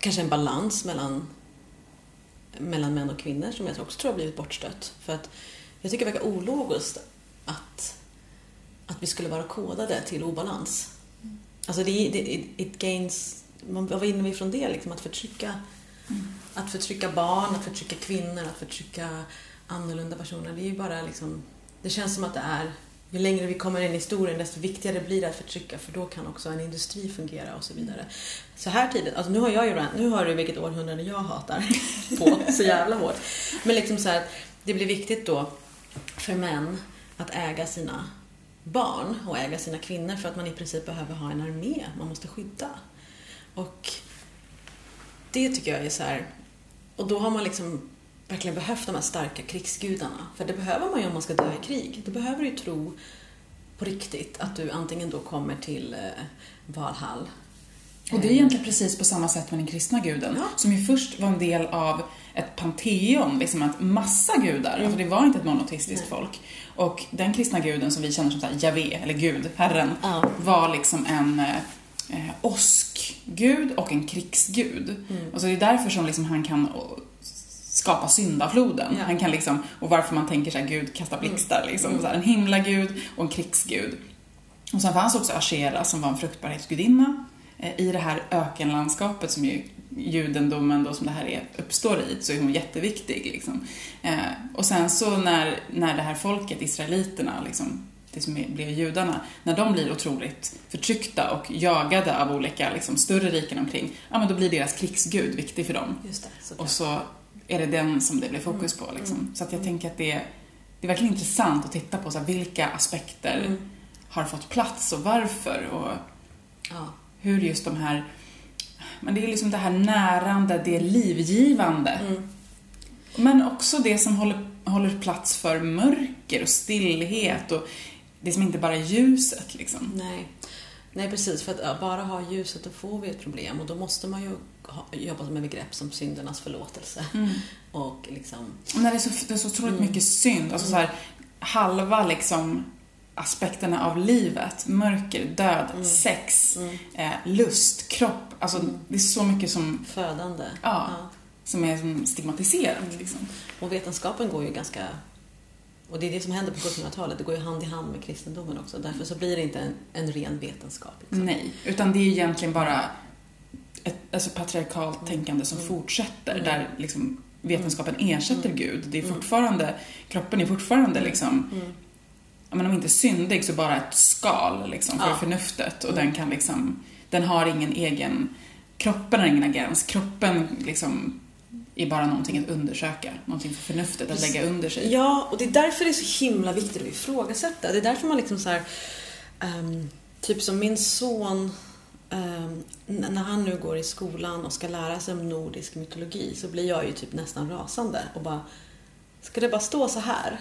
kanske en balans mellan, mellan män och kvinnor som jag också tror har blivit bortstött. För att jag tycker det verkar ologiskt att, att vi skulle vara kodade till obalans. Alltså det, det it, it gains, man, vad vinner vi från det? Liksom, att förtrycka att förtrycka barn, att förtrycka kvinnor, att förtrycka annorlunda personer. Det är ju bara liksom, det känns som att det är, ju längre vi kommer in i historien desto viktigare blir det att förtrycka för då kan också en industri fungera och så vidare. Så här tidigt, alltså nu har jag ju rant, nu har du vilket århundrade jag hatar <laughs> på så jävla hårt. Men liksom så här, det blir viktigt då för män att äga sina barn och äga sina kvinnor för att man i princip behöver ha en armé man måste skydda. Och det tycker jag är så här, och då har man liksom verkligen behövt de här starka krigsgudarna. För det behöver man ju om man ska dö i krig. Du behöver ju tro på riktigt att du antingen då kommer till eh, Valhall Och det är egentligen precis på samma sätt med den kristna guden, Ja. som ju först var en del av ett panteon, liksom att massa gudar. Alltså det var inte ett monoteistiskt Nej. folk. Och den kristna guden som vi känner som Javé, eller Gud, Herren, Ja. var liksom en eh, åskgud och en krigsgud. Och så det är därför som liksom han kan skapa syndafloden. Ja. Han kan liksom, och varför man tänker så här, Gud kastar blixtar liksom. Så här, en himlagud och en krigsgud. Och sen fanns också Ashera som var en fruktbarhetsgudinna eh, i det här ökenlandskapet som ju judendomen då som det här är, uppstår i, så är hon jätteviktig. Liksom. Eh, och sen så när, när det här folket, israeliterna, liksom, det som blev judarna, när de blir otroligt förtryckta och jagade av olika liksom, större riken omkring, ja men då blir deras krigsgud viktig för dem. Det. Och så är det den som det blir fokus på. Liksom. Så att jag tänker att det är, det är verkligen intressant att titta på så här, vilka aspekter Mm. har fått plats och varför och Ja. hur just de här men det är liksom det här närande, det livgivande. Mm. Men också det som håller, håller plats för mörker och stillhet och det som inte bara är ljuset liksom. Nej. Nej, precis. För att bara ha ljuset, då får vi ett problem. Och då måste man ju ha, jobba med begrepp som syndernas förlåtelse. <laughs> Och liksom... När det är så, det är så otroligt Mm. mycket synd, alltså så här, halva liksom aspekterna av livet, mörker, död, Mm. sex, eh, lust, kropp, alltså det är så mycket som, Födande. Ja. som är som stigmatiserat Mm. liksom. Och vetenskapen går ju ganska... Och det är det som händer på 1700-talet. Det går ju hand i hand med kristendomen också. Därför så blir det inte en, en ren vetenskap. Liksom. Nej, utan det är egentligen bara ett alltså patriarkalt Mm. tänkande som fortsätter, där liksom vetenskapen ersätter Mm. Gud. Det är fortfarande, kroppen är fortfarande liksom, men om inte syndig så bara ett skal liksom för Ja. förnuftet och Mm. den kan liksom, den har ingen egen, kroppen har ingen agens. Kroppen liksom är bara någonting att undersöka, någonting för förnuftet att lägga under sig. Ja, och det är därför det är så himla viktigt att ifrågasätta. Det är därför man liksom så här... ehm, typ som min son, Ehm, när han nu går i skolan och ska lära sig om nordisk mytologi så blir jag ju typ nästan rasande och bara... Ska det bara stå så här?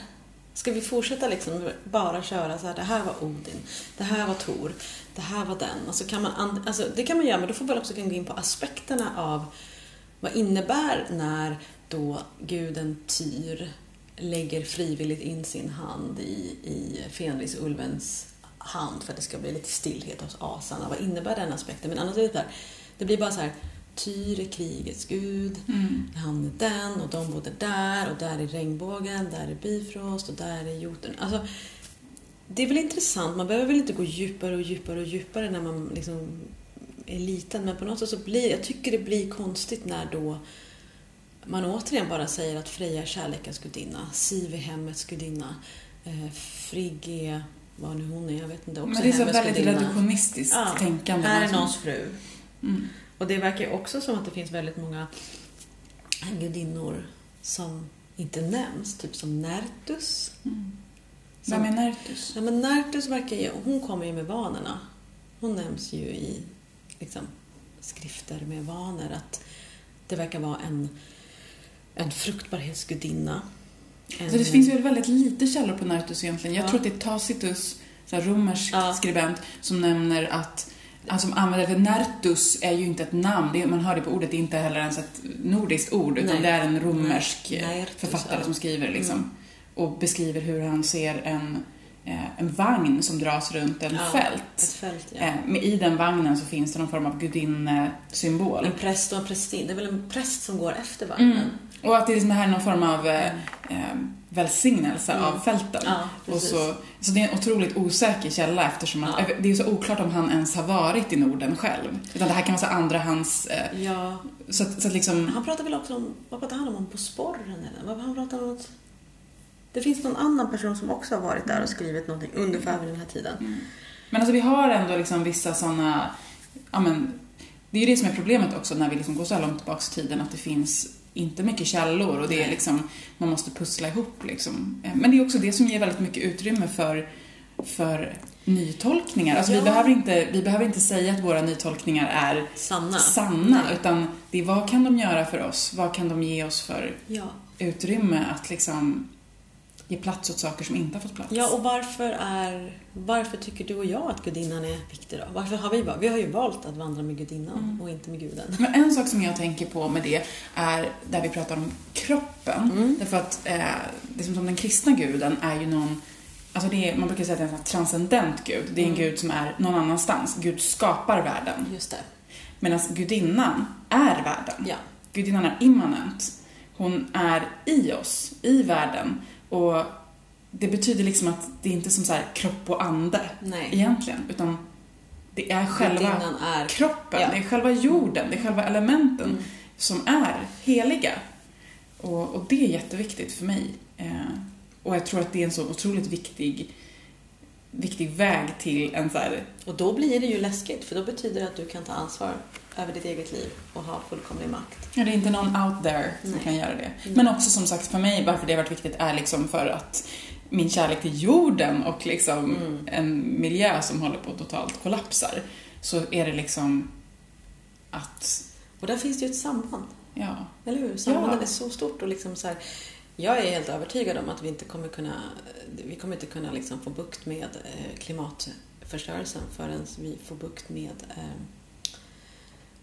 Ska vi fortsätta liksom bara köra så här, det här var Odin, det här var Tor, det här var den. Alltså kan man, alltså det kan man göra, men då får man också gå in på aspekterna av vad innebär när då guden Tyr lägger frivilligt in sin hand i, i Fenrisulvens hand för att det ska bli lite stillhet hos asarna. Vad innebär den aspekten? Men annars är det så här, det blir bara så här, Tyr är krigets gud, Mm. han är den och de bodde där och där är regnbågen, där är Bifrost och där är jorden. Alltså, det är väl intressant, man behöver väl inte gå djupare och djupare och djupare när man liksom är liten, men på något sätt så blir jag tycker det blir konstigt när då man återigen bara säger att Freja är kärlekens gudinna, Siv är hemmets gudinna, eh, Frigg är vad nu hon är, jag vet inte, också Men det är så väldigt reduktionistiskt Ja, tänkande. Här är någons fru. Mm. Och det verkar också som att det finns väldigt många gudinnor som inte nämns, typ som Nertus. Vem är Nertus? Ja, men Nertus verkar ju, hon kommer ju med vanorna. Hon nämns ju i liksom, skrifter med vanor att det verkar vara en, en fruktbarhetsgudinna. En, Så det finns ju väldigt lite källor på Nertus egentligen. Jag Ja. tror att det är Tacitus, så här romersk Ja. skribent, som nämner att Alltså som använder, för Nertus är ju inte ett namn, det är, man hör det på ordet, det är inte heller ens ett nordiskt ord, utan Nej. det är en romersk eh, Nertus, författare ja. som skriver liksom. Och beskriver hur han ser en, eh, en vagn som dras runt en Ja, fält. fält, ja. Eh, I den vagnen så finns det någon form av gudinnesymbol. En präst och en prästin. Det är väl en präst som går efter vagnen? Mm. Och att det liksom här är någon form av eh, eh, välsignelse Mm. av fälten. Ja, och så, så det är en otroligt osäker källa eftersom att, Ja. det är så oklart om han ens har varit i Norden själv. Utan det här kan vara så andrahands... Eh, Ja, så, att, så att liksom... Han pratar väl också om, vad pratar han om? På sporren eller? Vad han pratar om? Att det finns någon annan person som också har varit där och skrivit någonting ungefär vid den här tiden. Men alltså vi har ändå liksom vissa sådana, ja men, det är ju det som är problemet också när vi liksom går så här långt tillbaka i tiden att det finns inte mycket källor och det är liksom, man måste pussla ihop liksom. Eh, Men det är också det som ger väldigt mycket utrymme för för nytolkningar. Alltså vi, Ja. behöver inte, vi behöver inte säga att våra nytolkningar är Sanna. sanna, Nej. utan det är vad kan de göra för oss? Vad kan de ge oss för Ja. utrymme att liksom ge plats åt saker som inte har fått plats? Ja, och varför är... Varför tycker du och jag att gudinnan är viktig då? Varför har vi? Vi har ju valt att vandra med gudinnan Mm. och inte med guden. Men en sak som jag tänker på med det är där vi pratar om kroppen. Mm. Därför att eh, det som, som den kristna guden är ju någon Alltså det är, man brukar säga att det är en transcendent gud. Det är en Mm. gud som är någon annanstans. Gud skapar världen. Just det. Medan gudinnan är världen. Ja. Gudinnan är immanent. Hon är i oss, i världen. Och det betyder liksom att det är inte som så här kropp och ande Nej. egentligen. Utan det är själva är... kroppen, Ja. det är själva jorden, det är själva elementen Mm. som är heliga. Och, och det är jätteviktigt för mig. Eh, och jag tror att det är en så otroligt viktig, viktig väg till en så här, Och då blir det ju läskigt, för då betyder det att du kan ta ansvar över ditt eget liv och ha fullkomlig makt. ja det är inte någon out there som Nej. kan göra det. Mm. Men också som sagt för mig, varför det har varit viktigt är liksom för att min kärlek till jorden och liksom Mm. en miljö som håller på att totalt kollapsar, så är det liksom att, Och där finns det ju ett samband, ja, eller hur? Sambandet Ja. är så stort och liksom så här, jag är helt övertygad om att vi inte kommer kunna, vi kommer inte kunna liksom få bukt med eh, klimatförstörelsen förrän vi får bukt med eh,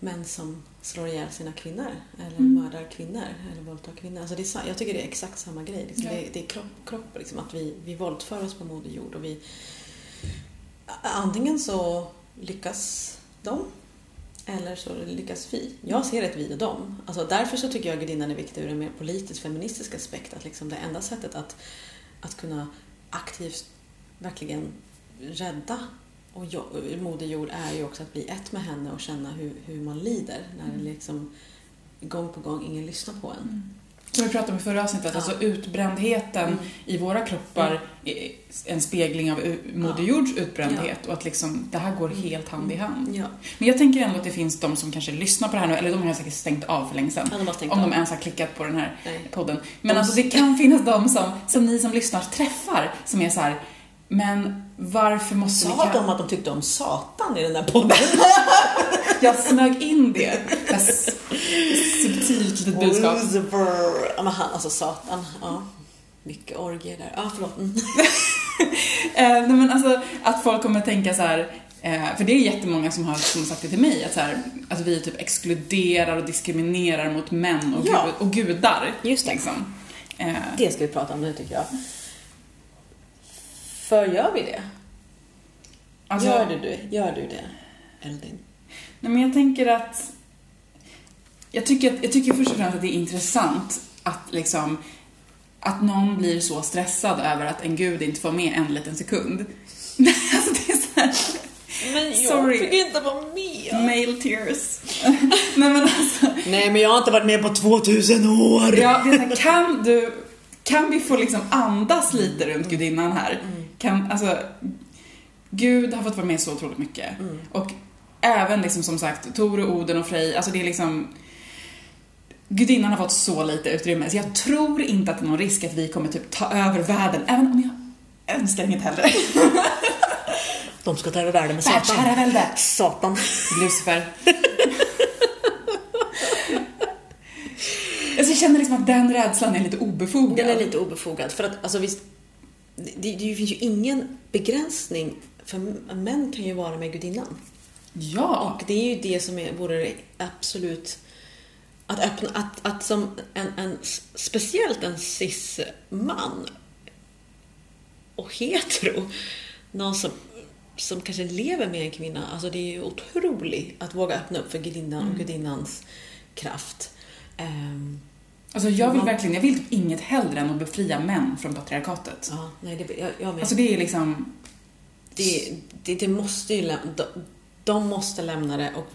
män som slår ihjäl sina kvinnor eller Mm. mördar kvinnor eller våldtar kvinnor. Alltså det är, jag tycker det är exakt samma grej. Liksom. Ja. Det, är, det är kropp, kropp liksom, att vi, vi våldför oss på Moder Jord och vi antingen så lyckas de eller så lyckas vi. Jag ser ett vi och dem. Alltså därför så tycker jag gudinnan är viktig ur en mer politisk feministisk aspekt. Att liksom det enda sättet att, att kunna aktivt verkligen rädda och jo, Moder Jord är ju också att bli ett med henne och känna hur, hur man lider när det liksom gång på gång ingen lyssnar på en. Som vi pratade om i förra avsnittet, Ja. alltså utbrändheten Mm. i våra kroppar är en spegling av Moder Jords utbrändhet och att liksom det här går helt hand i hand. Ja, Men jag tänker ändå att det finns de som kanske lyssnar på det här nu, eller de har säkert stängt av för länge sedan. ja Om de ens har klickat på den här Nej. podden. Men De- alltså det kan <laughs> finnas de som, som ni som lyssnar träffar, som är så här. Men varför måste. Sa ka- de att de tyckte om Satan i den där podden? <laughs> Jag smög in det. Subtilt litet budskap. Ja, men han, alltså Satan. Ja. Mycket orgier där. Ja, förlåt. Mm. <laughs> Eh, nej, men alltså att folk kommer tänka så här. Eh, för det är jättemånga som har, som har sagt det till mig, att, så här, att vi typ exkluderar och diskriminerar mot män och, Ja. gud, och gudar. Just det. Liksom. Eh, Det ska vi prata om nu tycker jag. För gör vi det? alltså, gör du det? Gör du det, Eldin? Nej, men jag tänker att... Jag tycker, att, jag tycker först och främst att det är intressant att liksom att någon blir så stressad över att en gud inte får med en liten sekund. <laughs> alltså det är så här, Men jag Sorry. fick inte vara med. male tears. <laughs> Nej men alltså, Nej, men jag har inte varit med på 2000 år. ja, det är så här, kan du, kan vi få liksom andas lite runt gudinnan här? Kan, alltså, Gud har fått vara med så otroligt mycket. Mm. Och även liksom som sagt, Tor och Oden och Frej, alltså det är liksom Gudinnan har fått så lite utrymme, så jag tror inte att det är någon risk att vi kommer typ ta över världen, även om jag önskar inget hellre. <laughs> De ska ta över världen med Satan. Världsherravälde! Satan. Lucifer. <laughs> Alltså jag känner liksom att den rädslan är lite obefogad. Den är lite obefogad. För att, alltså visst, det, det, finns ju ingen begränsning. För män kan ju vara med gudinnan. Ja. Och det är ju det som är, vore det absolut... Att öppna, att, att som en, en, speciellt en cis-man och hetero, någon som, som kanske lever med en kvinna, alltså det är ju otroligt att våga öppna upp för gudinnan och gudinnans kraft. Ehm, Alltså jag vill verkligen, jag vill typ inget hellre än att befria män från patriarkatet. ja, nej, det, jag, jag med. Alltså det är liksom, det, det, det måste ju lämna, de, de måste lämna det och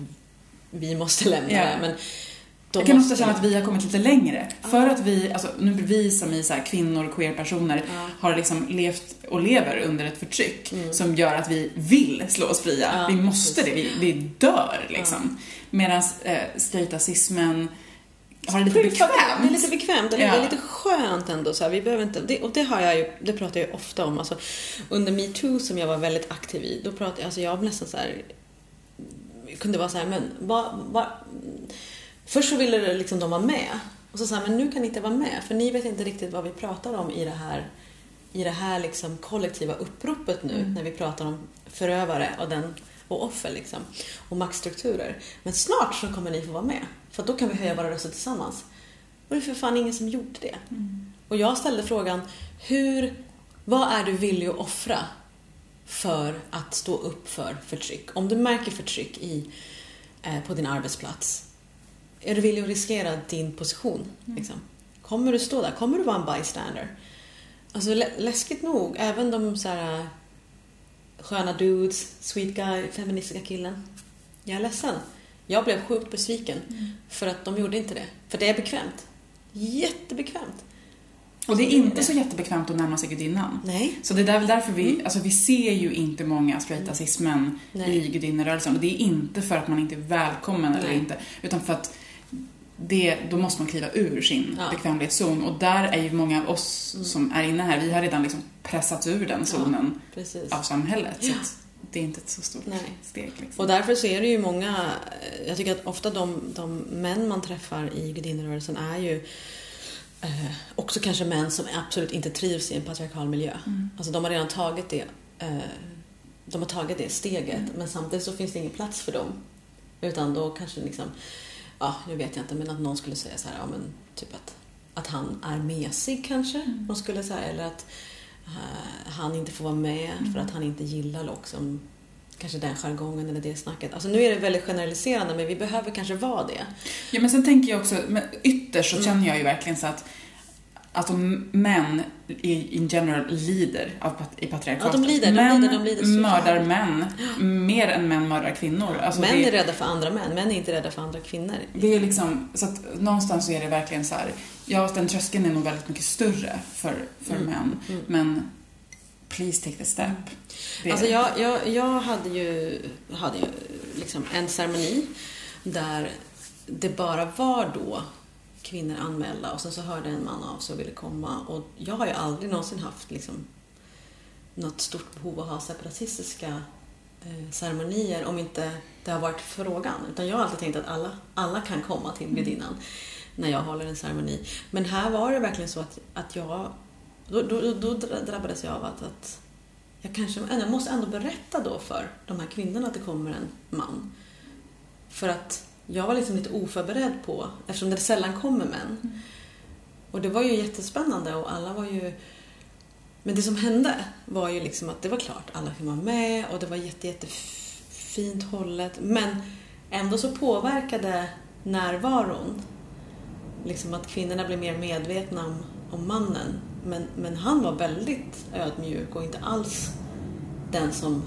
vi måste lämna Ja. det. Men de jag kan måste, ofta känna att vi har kommit lite längre. För att vi, alltså nu vi som i så här kvinnor, queer-personer, Ja. har liksom levt och lever under ett förtryck Mm. som gör att vi vill slå oss fria. Ja, vi måste precis. det, vi, vi dör liksom. Medan eh, straightasismen har det lite bekvämt. Det är lite bekvämt, eller Ja. det är lite skönt ändå. Så här. Vi behöver inte, det, och det har jag ju, det pratar jag ju ofta om. Alltså, under metoo som jag var väldigt aktiv i, då pratade jag, alltså jag nästan så här, kunde vara så här, men vad, vad, Först så ville liksom de vara med. Och så sa men nu kan ni inte vara med, för ni vet inte riktigt vad vi pratar om i det här, i det här liksom kollektiva uppropet nu, Mm. när vi pratar om förövare och, den, och offer liksom, och maktstrukturer. Men snart så kommer ni få vara med, för då kan vi höja våra röster tillsammans. Och det är för fan ingen som gjorde det. Mm. Och jag ställde frågan, hur, vad är du villig att offra för att stå upp för förtryck? Om du märker förtryck i, eh, på din arbetsplats, är du villig att riskera din position? Liksom? Kommer du stå där? Kommer du vara en bystander? Alltså lä- läskigt nog, även de så här eh, sköna dudes, sweet guy, feministiska killen. Jag är ledsen. Jag blev sjukt besviken för att de gjorde inte det. För det är bekvämt. Jättebekvämt. Och det är inte så jättebekvämt att närma sig gudinnan. Nej. Så det är väl därför vi, alltså vi ser ju inte många straighta cis-män Nej. i gudinnerörelsen. Och det är inte för att man inte är välkommen eller Nej. inte, utan för att det, då måste man kliva ur sin Ja. bekvämlighetszon. Och där är ju många av oss som är inne här, vi har redan liksom pressats ur den zonen Precis. av samhället. Ja. Det är inte ett så stort Nej. steg. Liksom. Och därför så är det ju många, jag tycker att ofta de, de män man träffar i gudinnerörelsen är ju eh, också kanske män som absolut inte trivs i en patriarkal miljö. Mm. Alltså de har redan tagit det, eh, de har tagit det steget men samtidigt så finns det ingen plats för dem. Utan då kanske liksom, ja nu vet jag inte men att någon skulle säga så här, ja men typ att, att han är mesig kanske. De skulle säga, eller att eh, han inte får vara med för att han inte gillar liksom kanske den jargongen eller det snacket. Alltså nu är det väldigt generaliserande men vi behöver kanske vara det. Ja, men sen tänker jag också, men ytterst Mm. så känner jag ju verkligen så att Alltså män i in general lider av, i patriarkatet. Ja, de lider, de män lider, de lider så mördar män mer än män mördar kvinnor. Alltså män det, är rädda för andra män, män är inte rädda för andra kvinnor. det är liksom, så att någonstans så är det verkligen så här, ja den tröskeln är nog väldigt mycket större för, för Mm, män. mm. Men please take the step. Det- Alltså jag, jag, jag hade ju, hade ju liksom en ceremoni där det bara var då kvinnor anmälda och sen så hörde en man av sig och ville komma. Och jag har ju aldrig någonsin haft liksom något stort behov av att ha separatistiska eh, ceremonier om inte det har varit frågan. Utan jag har alltid tänkt att alla, alla kan komma till gudinnan när jag håller en ceremoni. Men här var det verkligen så att, att jag... Då, då, då drabbades jag av att, att jag kanske jag måste ändå berätta då för de här kvinnorna att det kommer en man. För att jag var liksom lite oförberedd på, eftersom det sällan kommer män. Och det var ju jättespännande och alla var ju... Men det som hände var ju liksom att det var klart, alla fick vara med och det var jätte, jättefint hållet. Men ändå så påverkade närvaron liksom att kvinnorna blev mer medvetna om, om mannen. Men, men han var väldigt ödmjuk och inte alls den som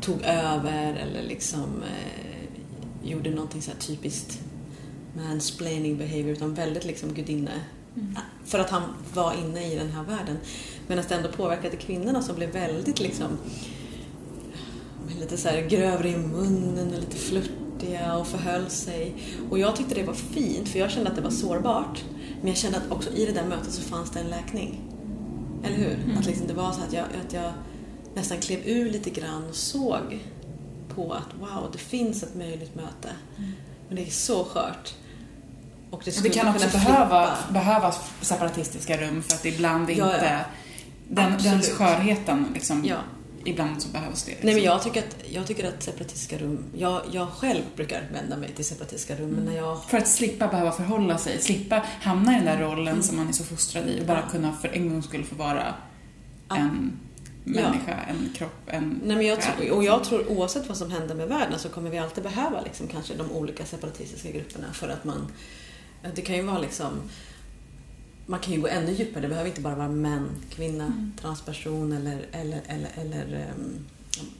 tog över eller liksom eh, gjorde någonting så här typiskt mansplaining behavior utan väldigt liksom gudinne. För att han var inne i den här världen. Medan det ändå påverkade kvinnorna som blev väldigt liksom lite så här grövre i munnen och lite flörtiga och förhöll sig. Och jag tyckte det var fint för jag kände att det var sårbart. Men jag kände att också i det där mötet så fanns det en läkning. Eller hur? Att liksom det var så att jag, att jag nästan klev ur lite grann och såg på att wow, det finns ett möjligt möte. Men det är så skört. Och det, Och det kan också behöva, behövas separatistiska rum för att ibland Ja, inte... ja. Den, den skörheten liksom, Ja. ibland så behövs det. Liksom. Nej men jag tycker att, jag tycker att separatistiska rum, jag, jag själv brukar vända mig till separatistiska rum men när jag För att slippa behöva förhålla sig, slippa hamna i den där rollen som man är så fostrad i och bara kunna för en gång skulle få vara en människa, en kropp, en Nej, men jag själ, och jag tror oavsett vad som händer med världen så kommer vi alltid behöva liksom, kanske de olika separatistiska grupperna för att man... Det kan ju vara liksom... Man kan ju gå ännu djupare. Det behöver inte bara vara män, kvinna, transperson eller, eller, eller, eller um,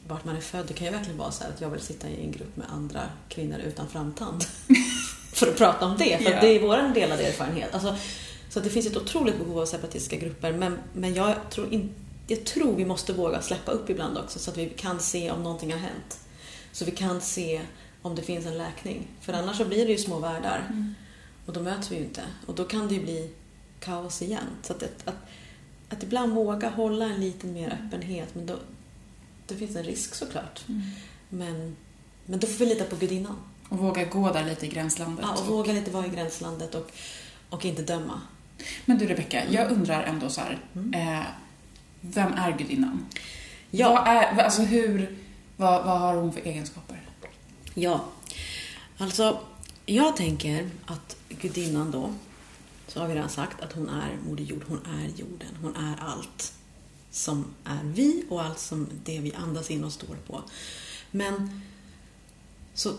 vart man är född. Det kan ju verkligen vara så här att jag vill sitta i en grupp med andra kvinnor utan framtand. <laughs> för att prata om det, för Ja. att det är vår delade erfarenhet. Alltså, så att det finns ett otroligt behov av separatistiska grupper men, men jag tror inte jag tror vi måste våga släppa upp ibland också så att vi kan se om någonting har hänt. Så vi kan se om det finns en läkning. För annars så blir det ju små världar. Och då möts vi ju inte. Och då kan det ju bli kaos igen. Så att, att, att, att ibland våga hålla en lite mer öppenhet. Men då, det finns en risk såklart. Men, men då får vi lita på gudinnan. Och våga gå där lite i gränslandet. Ja, och våga lite vara i gränslandet och, och inte döma. Men du Rebecka, jag undrar ändå så här. Eh, vem är gudinnan? Ja. Vad är, alltså hur, vad, vad har hon för egenskaper? Ja, alltså jag tänker att gudinnan då, så har vi redan sagt att hon är Moder Jord, hon är jorden, hon är allt som är vi och allt som det vi andas in och står på. Men så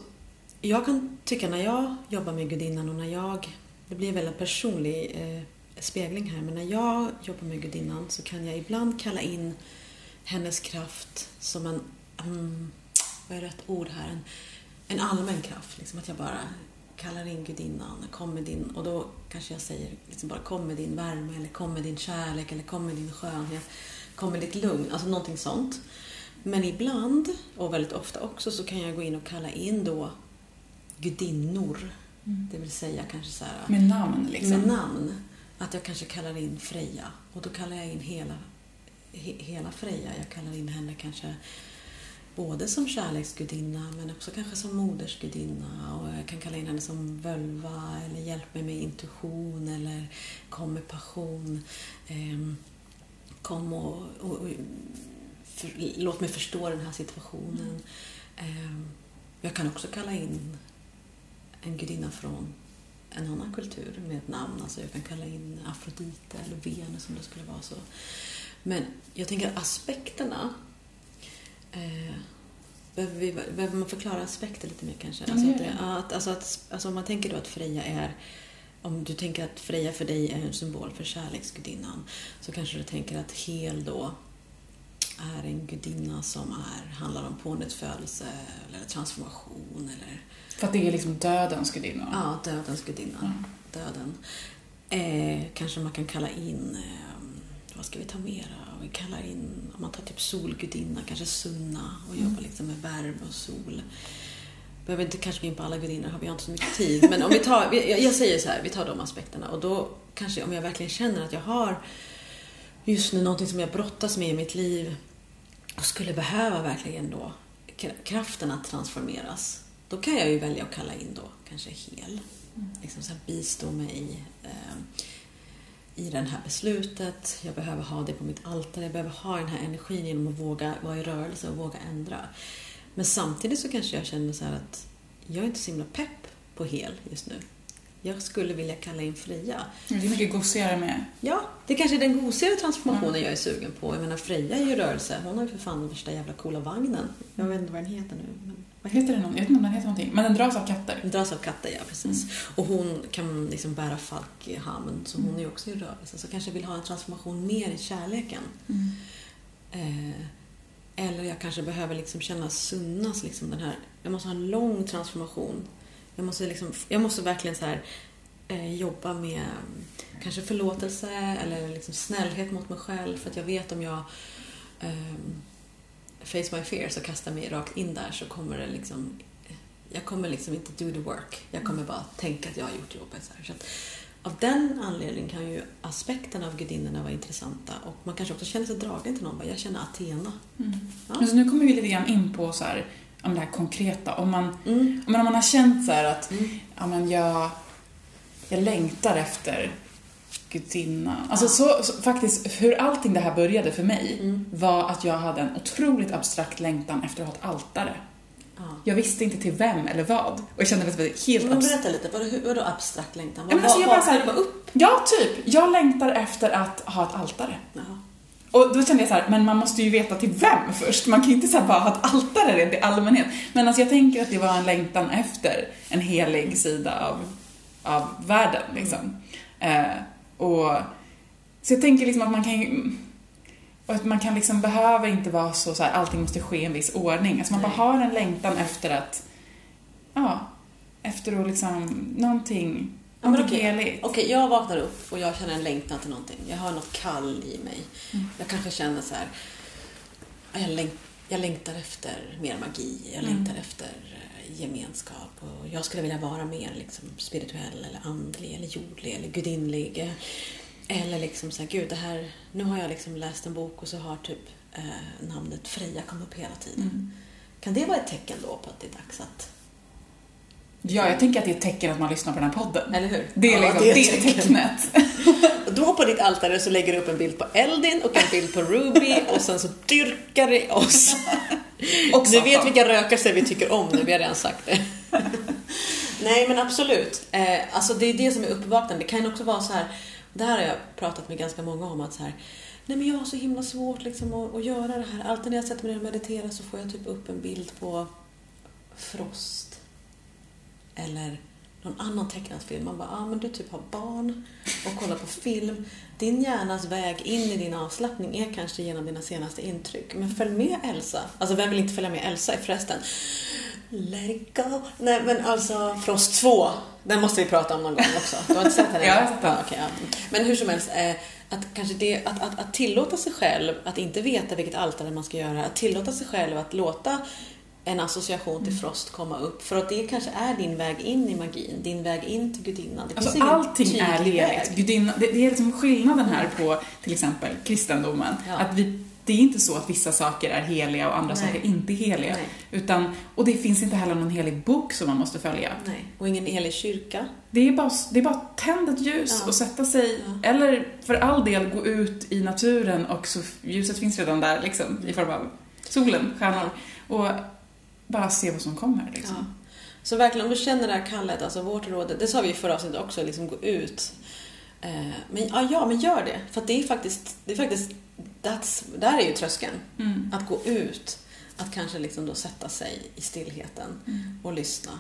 jag kan tycka när jag jobbar med gudinnan och när jag, det blir en väldigt personlig eh, spegling här, men när jag jobbar med gudinnan så kan jag ibland kalla in hennes kraft som en, mm, vad är rätt ord här, en, en allmän kraft. Liksom att jag bara kallar in gudinnan, kom med din, och då kanske jag säger liksom bara kom med din värme eller kom med din kärlek eller kom med din skönhet, kom med ditt lugn, alltså någonting sånt. Men ibland, och väldigt ofta också, så kan jag gå in och kalla in då gudinnor. Det vill säga kanske så här, Med namn liksom. med namn. Att jag kanske kallar in Freja och då kallar jag in hela, he, hela Freja. Jag kallar in henne kanske både som kärleksgudinna men också kanske som modersgudinna och jag kan kalla in henne som völva eller hjälp mig med intuition eller kom med passion. Eh, kom och, och, och för, låt mig förstå den här situationen. Ehm, jag kan också kalla in en gudinna från en annan kultur med ett namn. Alltså jag kan kalla in Afrodite eller Venus om det skulle vara så. Men jag tänker att aspekterna eh, behöver, vi, behöver man förklara aspekter lite mer kanske? Alltså, att, att, alltså, att, alltså om man tänker då att Freja är om du tänker att Freja för dig är en symbol för kärleksgudinnan så kanske du tänker att Hel då är en gudinna som är, handlar om pånyttfödelse eller transformation eller För att det är liksom dödens gudinna. Ja, dödens gudinna. Mm. Döden. Eh, kanske man kan kalla in, eh, vad ska vi ta mera? Vi kallar in, om man tar typ solgudinna, kanske Sunna och jobbar liksom med värme och sol. Behöver inte kanske gå in på alla gudinnor, har vi har inte så mycket tid. Men om vi tar, jag säger så här, vi tar de aspekterna och då kanske om jag verkligen känner att jag har just nu någonting som jag brottas med i mitt liv och skulle behöva verkligen då kra- kraften att transformeras. Då kan jag ju välja att kalla in då kanske hel. Liksom så här, bistå mig eh, i det här beslutet. Jag behöver ha det på mitt altare. Jag behöver ha den här energin genom att våga vara i rörelse och våga ändra. Men samtidigt så kanske jag känner så att jag är inte så himla pepp på hel just nu. Jag skulle vilja kalla in Freja. Det är mycket gosigare med. Ja, det kanske är den gosigare transformationen jag är sugen på. Jag menar Freja är ju rörelse. Hon har ju för fan värsta jävla coola vagnen. Jag vet inte vad den heter nu. Men Vad heter den? Jag vet inte om den heter någonting. Men den dras av katter. den dras av katter, ja precis. Och hon kan liksom bära falk i hamn, så hon är ju också i rörelse. Så kanske vill ha en transformation mer i kärleken. Eh, eller jag kanske behöver liksom känna Sunnas, liksom den här, jag måste ha en lång transformation. Jag måste, liksom, jag måste verkligen så här, eh, jobba med mm, kanske förlåtelse eller liksom snällhet mot mig själv. För att jag vet om jag ehm, face my fears och kastar mig rakt in där så kommer det liksom jag kommer liksom inte do the work. Jag kommer bara tänka att jag har gjort jobbet. Så här. Så att, av den anledningen kan ju aspekterna av gudinnorna vara intressanta och man kanske också känner sig dragen till någon. Jag känner Athena. Ja. Men så nu kommer vi lite grann in på så här, om det här konkreta. Om man, Mm. om man, har känt så här att Mm. ja, men jag, jag längtar efter gudinnan. Alltså så, så, faktiskt, hur allting det här började för mig Mm. var att jag hade en otroligt abstrakt längtan efter att ha ett altare. Ja. Jag visste inte till vem eller vad. Och jag kände var helt Men berätta lite, vadå, hur- vadå abstrakt längtan? Ja, men alltså, jag bara så här- hakar du upp? Ja, typ. Jag längtar efter att ha ett altare. Jaha. Och då kände jag så här, men man måste ju veta till vem först. Man kan ju inte så bara ha ett altare rent i allmänhet. Men alltså jag tänker att det var en längtan efter en helig sida av, av världen liksom. Eh, och, så jag tänker liksom att man kan och att man kan liksom behöver inte vara så, så här, allting måste ske i en viss ordning. Alltså man bara Nej. har en längtan efter att, ja, efter att liksom, någonting, Ja, men okej. Okej, jag vaknar upp och jag känner en längtan till någonting. Jag har något kall i mig. Mm. Jag kanske känner så här. Jag, läng- jag längtar efter mer magi. Jag Mm. längtar efter... gemenskap och jag skulle vilja vara mer liksom, spirituell eller andlig eller jordlig eller gudinlig. Eller liksom så här, gud det här, nu har jag liksom läst en bok och så har typ eh, namnet Freja kommit upp hela tiden. Mm. Kan det vara ett tecken då på att det är dags att... Ja, jag tänker att det är ett tecken att man lyssnar på den här podden. Eller hur? Det är Ja, liksom det det tecknet. <laughs> Då på ditt altare så lägger du upp en bild på Eldin och en bild på Ruby och sen så dyrkar det oss. Och Du vet vilka rökelser vi tycker om nu, vi har redan sagt det. <laughs> Nej men absolut. Eh, alltså det är det som är uppvaknande. Det kan också vara så här, det här har jag pratat med ganska många om att så här, nej men jag har så himla svårt liksom att, att göra det här. Alltid när jag sätter mig ner och mediterar så får jag typ upp en bild på Frost. Eller någon annan tecknad film. Man bara, ah, men du typ har barn och kollar på film. Din hjärnas väg in i din avslappning är kanske genom dina senaste intryck. Men följ med Elsa. Alltså vem vill inte följa med Elsa i förresten? Let it go. Nej men alltså Frost 2. Den måste vi prata om någon gång också. Du har inte sett den? <laughs> Jag har sett. Ja, okej, ja. Men hur som helst. Eh, att, kanske det, att, att, att tillåta sig själv att inte veta vilket altare man ska göra. Att tillåta sig själv att låta en association Mm. till Frost komma upp. För att det kanske är din väg in i magin. Din väg in till gudinnan. Det finns Alltså ingen allting är väg. Gudinna, det, det är liksom skillnaden här på till exempel kristendomen. Ja. Att vi, det är inte så att vissa saker är heliga och andra Nej. saker inte heliga. Nej. Utan, och det finns inte heller någon helig bok som man måste följa. Nej. Och ingen helig kyrka. Det är bara, det är bara att tända ett ljus Ja. och sätta sig, Ja. eller för all del gå ut i naturen och så ljuset finns redan där liksom, i form av solen, stjärnor. Och bara se vad som kommer liksom. Ja. Så verkligen, om du känner det här kallet, alltså vårt råd, det sa vi i förra avsnittet också, liksom gå ut. Eh, Men ja, ja, men gör det. För det är faktiskt, det är faktiskt där är ju tröskeln. Mm. Att gå ut, att kanske liksom då sätta sig i stillheten Mm. och lyssna.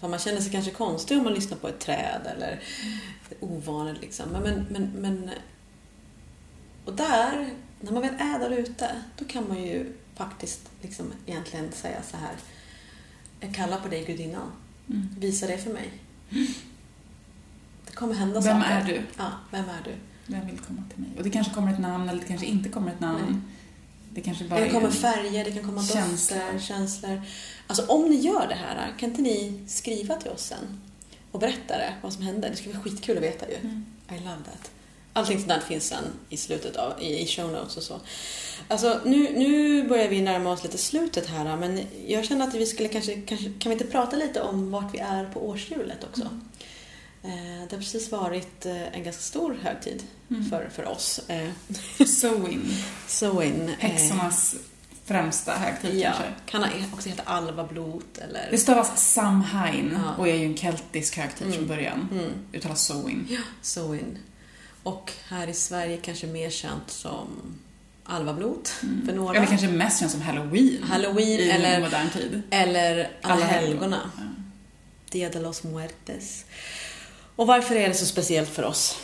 För man känner sig kanske konstig om man lyssnar på ett träd eller ovanligt liksom. Men, men, men, men och där, när man väl är där ute, då kan man ju faktiskt liksom egentligen säga så här. Jag kallar på dig gudinnan. Mm. Visa det för mig. Det kommer hända Vem saker. är du? Ja, vem är du? Vem vill komma till mig? Och det kanske kommer ett namn eller det kanske inte kommer ett namn. Nej. Det kanske bara Det kommer är... färger, det kan komma dofter, Känslor. känslor. Alltså om ni gör det här, kan inte ni skriva till oss sen? Och berätta det, vad som hände. Det skulle vara skitkul att veta ju. Mm. I love that. Allting sånt där finns sen i slutet av, i, i show notes och så. Alltså nu, nu börjar vi närma oss lite slutet här men jag känner att vi skulle kanske, kanske kan vi inte prata lite om vart vi är på årshjulet också? Eh, Det har precis varit eh, en ganska stor högtid Mm. för, för oss. Eh. <laughs> Sowin. eh, Häxornas främsta högtid Ja, kanske. kan också heta alvablot eller... Det stavas Samhain Ja. och är ju en keltisk högtid Mm. från början. Mm, Uttalas Sowin. Sowin. Och här i Sverige kanske mer känt som alvablot Mm. för några. Eller kanske mest känns som Halloween. Halloween i eller, modern tid. eller Alla, Alla helgona. Ja. Dia de los muertes. Och varför är det så speciellt för oss?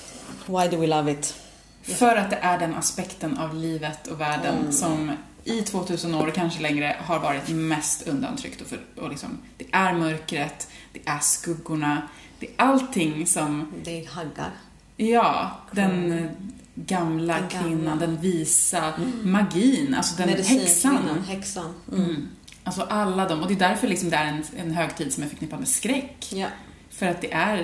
Why do we love it? För att det är den aspekten av livet och världen Mm. som i 2000 år, kanske längre, har varit mest undantryckt. Och, för, och liksom, det är mörkret, det är skuggorna, det är allting som, Det är haggar. Ja, den gamla Den gamla. kvinnan, den visa, Mm. magin, alltså den häxan. häxan. Mm. Mm. Alltså alla de, och det är därför liksom det är en, en högtid som är förknippad med skräck. Ja. För att det är,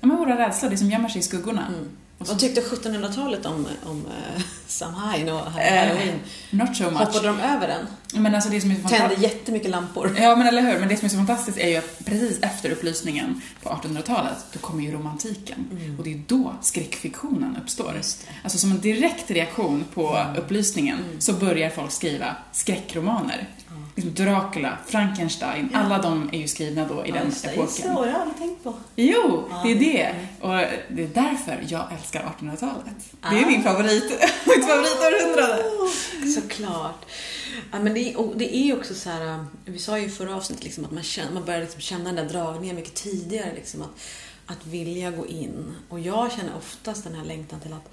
ja men våra rädslor, det som gömmer sig i skuggorna. Mm. Vad tyckte 1700-talet om, om <laughs> uh, Samhain och Eh, Halloween? not so much. Hoppade de över den? Men alltså det som är så Tände jättemycket lampor. Ja, men eller hur. Men det som är så fantastiskt är ju att precis efter upplysningen på 1800-talet, då kommer ju romantiken. Mm. Och det är då skräckfiktionen uppstår. Alltså som en direkt reaktion på upplysningen Mm. så börjar folk skriva skräckromaner. Liksom Dracula, Frankenstein, Ja. alla de är ju skrivna då i Ja, den just det. Just det, epoken. det har jag aldrig tänkt på. Jo, Ja. det är det. Och det är därför jag älskar 1800-talet. Det är Ah. min favorit, <laughs> mitt favoritårhundrade. Såklart. Ja, men det, är, det är ju också så här, um, vi sa ju i förra avsnittet liksom att man, känner, man börjar liksom känna den där dragningen mycket tidigare. Liksom, att, att vilja gå in. Och jag känner oftast den här längtan till att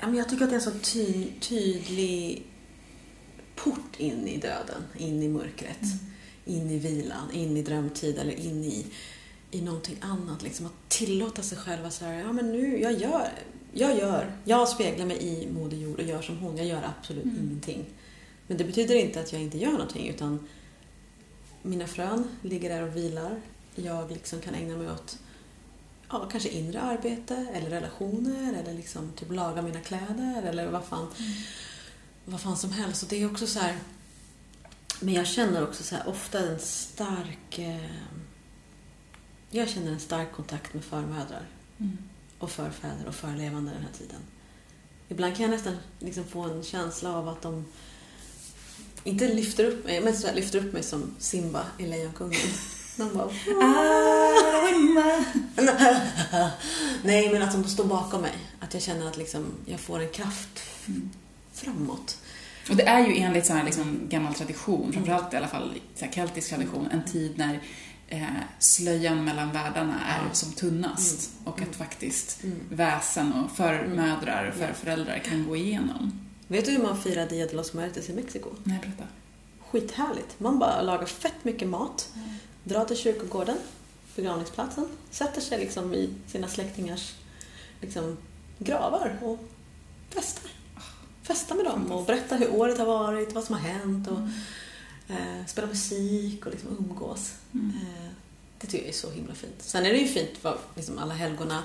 men jag tycker att det är en så ty, tydlig port in i döden, in i mörkret, in i vilan, in i drömtid eller in i, i någonting annat. Liksom att tillåta sig själv att säga, ja men nu, jag gör, jag gör, jag speglar mig i Moder Jord och gör som hon, jag gör absolut Mm. ingenting. Men det betyder inte att jag inte gör någonting utan mina frön ligger där och vilar. Jag liksom kan ägna mig åt ja, kanske inre arbete eller relationer eller liksom typ laga mina kläder eller vad fan, vad fan som helst. Och det är också så här... Men jag känner också så här ofta en stark... Eh, jag känner en stark kontakt med förmödrar Mm. och förfäder och förlevande den här tiden. Ibland kan jag nästan liksom få en känsla av att de inte lyfter upp mig, men så här, lyfter upp mig som Simba i Lejonkungen. <laughs> De bara... <laughs> Nej, men att de står bakom mig. Att jag känner att liksom, jag får en kraft framåt. Och det är ju enligt så här liksom gammal tradition, framförallt i alla fall så keltisk tradition, en tid när eh, slöjan mellan världarna är Ja. som tunnast Mm. och att faktiskt Mm. väsen och förmödrar och Ja. förföräldrar kan gå igenom. Vet du hur man firar Dia de los Muertos i Mexiko? Nej, berätta. Skithärligt. Man bara lagar fett mycket mat, drar till kyrkogården, begravningsplatsen, sätter sig liksom i sina släktingars liksom, gravar och festar. Festar med dem och berättar hur året har varit, vad som har hänt och eh, spelar musik och liksom umgås. Mm. Eh, det tycker jag är så himla fint. Sen är det ju fint för liksom alla helgona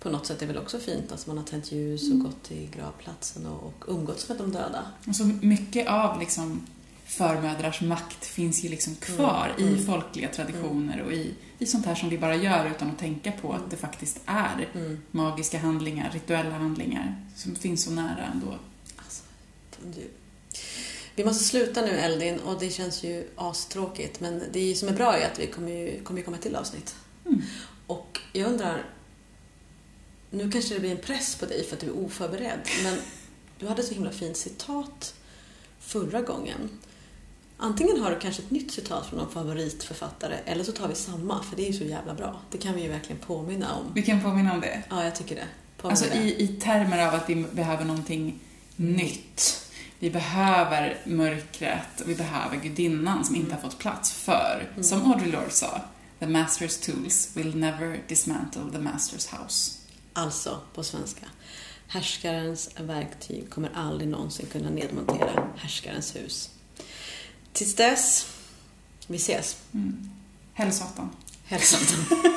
på något sätt är väl också fint. Alltså man har tänt ljus och gått till gravplatsen och, och umgåtts med de döda. Och så mycket av liksom förmödrars makt finns ju liksom kvar Mm, i mm. folkliga traditioner och i, i sånt här som vi bara gör utan att tänka på att det faktiskt är Mm. magiska handlingar, rituella handlingar som finns så nära ändå. Alltså, du. Vi måste sluta nu Eldin och det känns ju astråkigt men det som är bra är att vi kommer ju, kommer ju komma till avsnitt. Mm. Och jag undrar, nu kanske det blir en press på dig för att du är oförberedd men du hade så himla fint citat förra gången. Antingen har du kanske ett nytt citat från någon favoritförfattare eller så tar vi samma för det är ju så jävla bra. Det kan vi ju verkligen påminna om. Vi kan påminna om det. Ja, jag tycker det. Påminna Alltså det. i, i termer av att vi behöver någonting nytt. Vi behöver mörkret och vi behöver gudinnan som inte har fått plats för, Mm. som Audre Lorde sa, The master's tools will never dismantle the master's house. Alltså, på svenska. Härskarens verktyg kommer aldrig någonsin kunna nedmontera härskarens hus. Tills dess, vi ses. Mm. Hälsatan. Hälsatan. <laughs>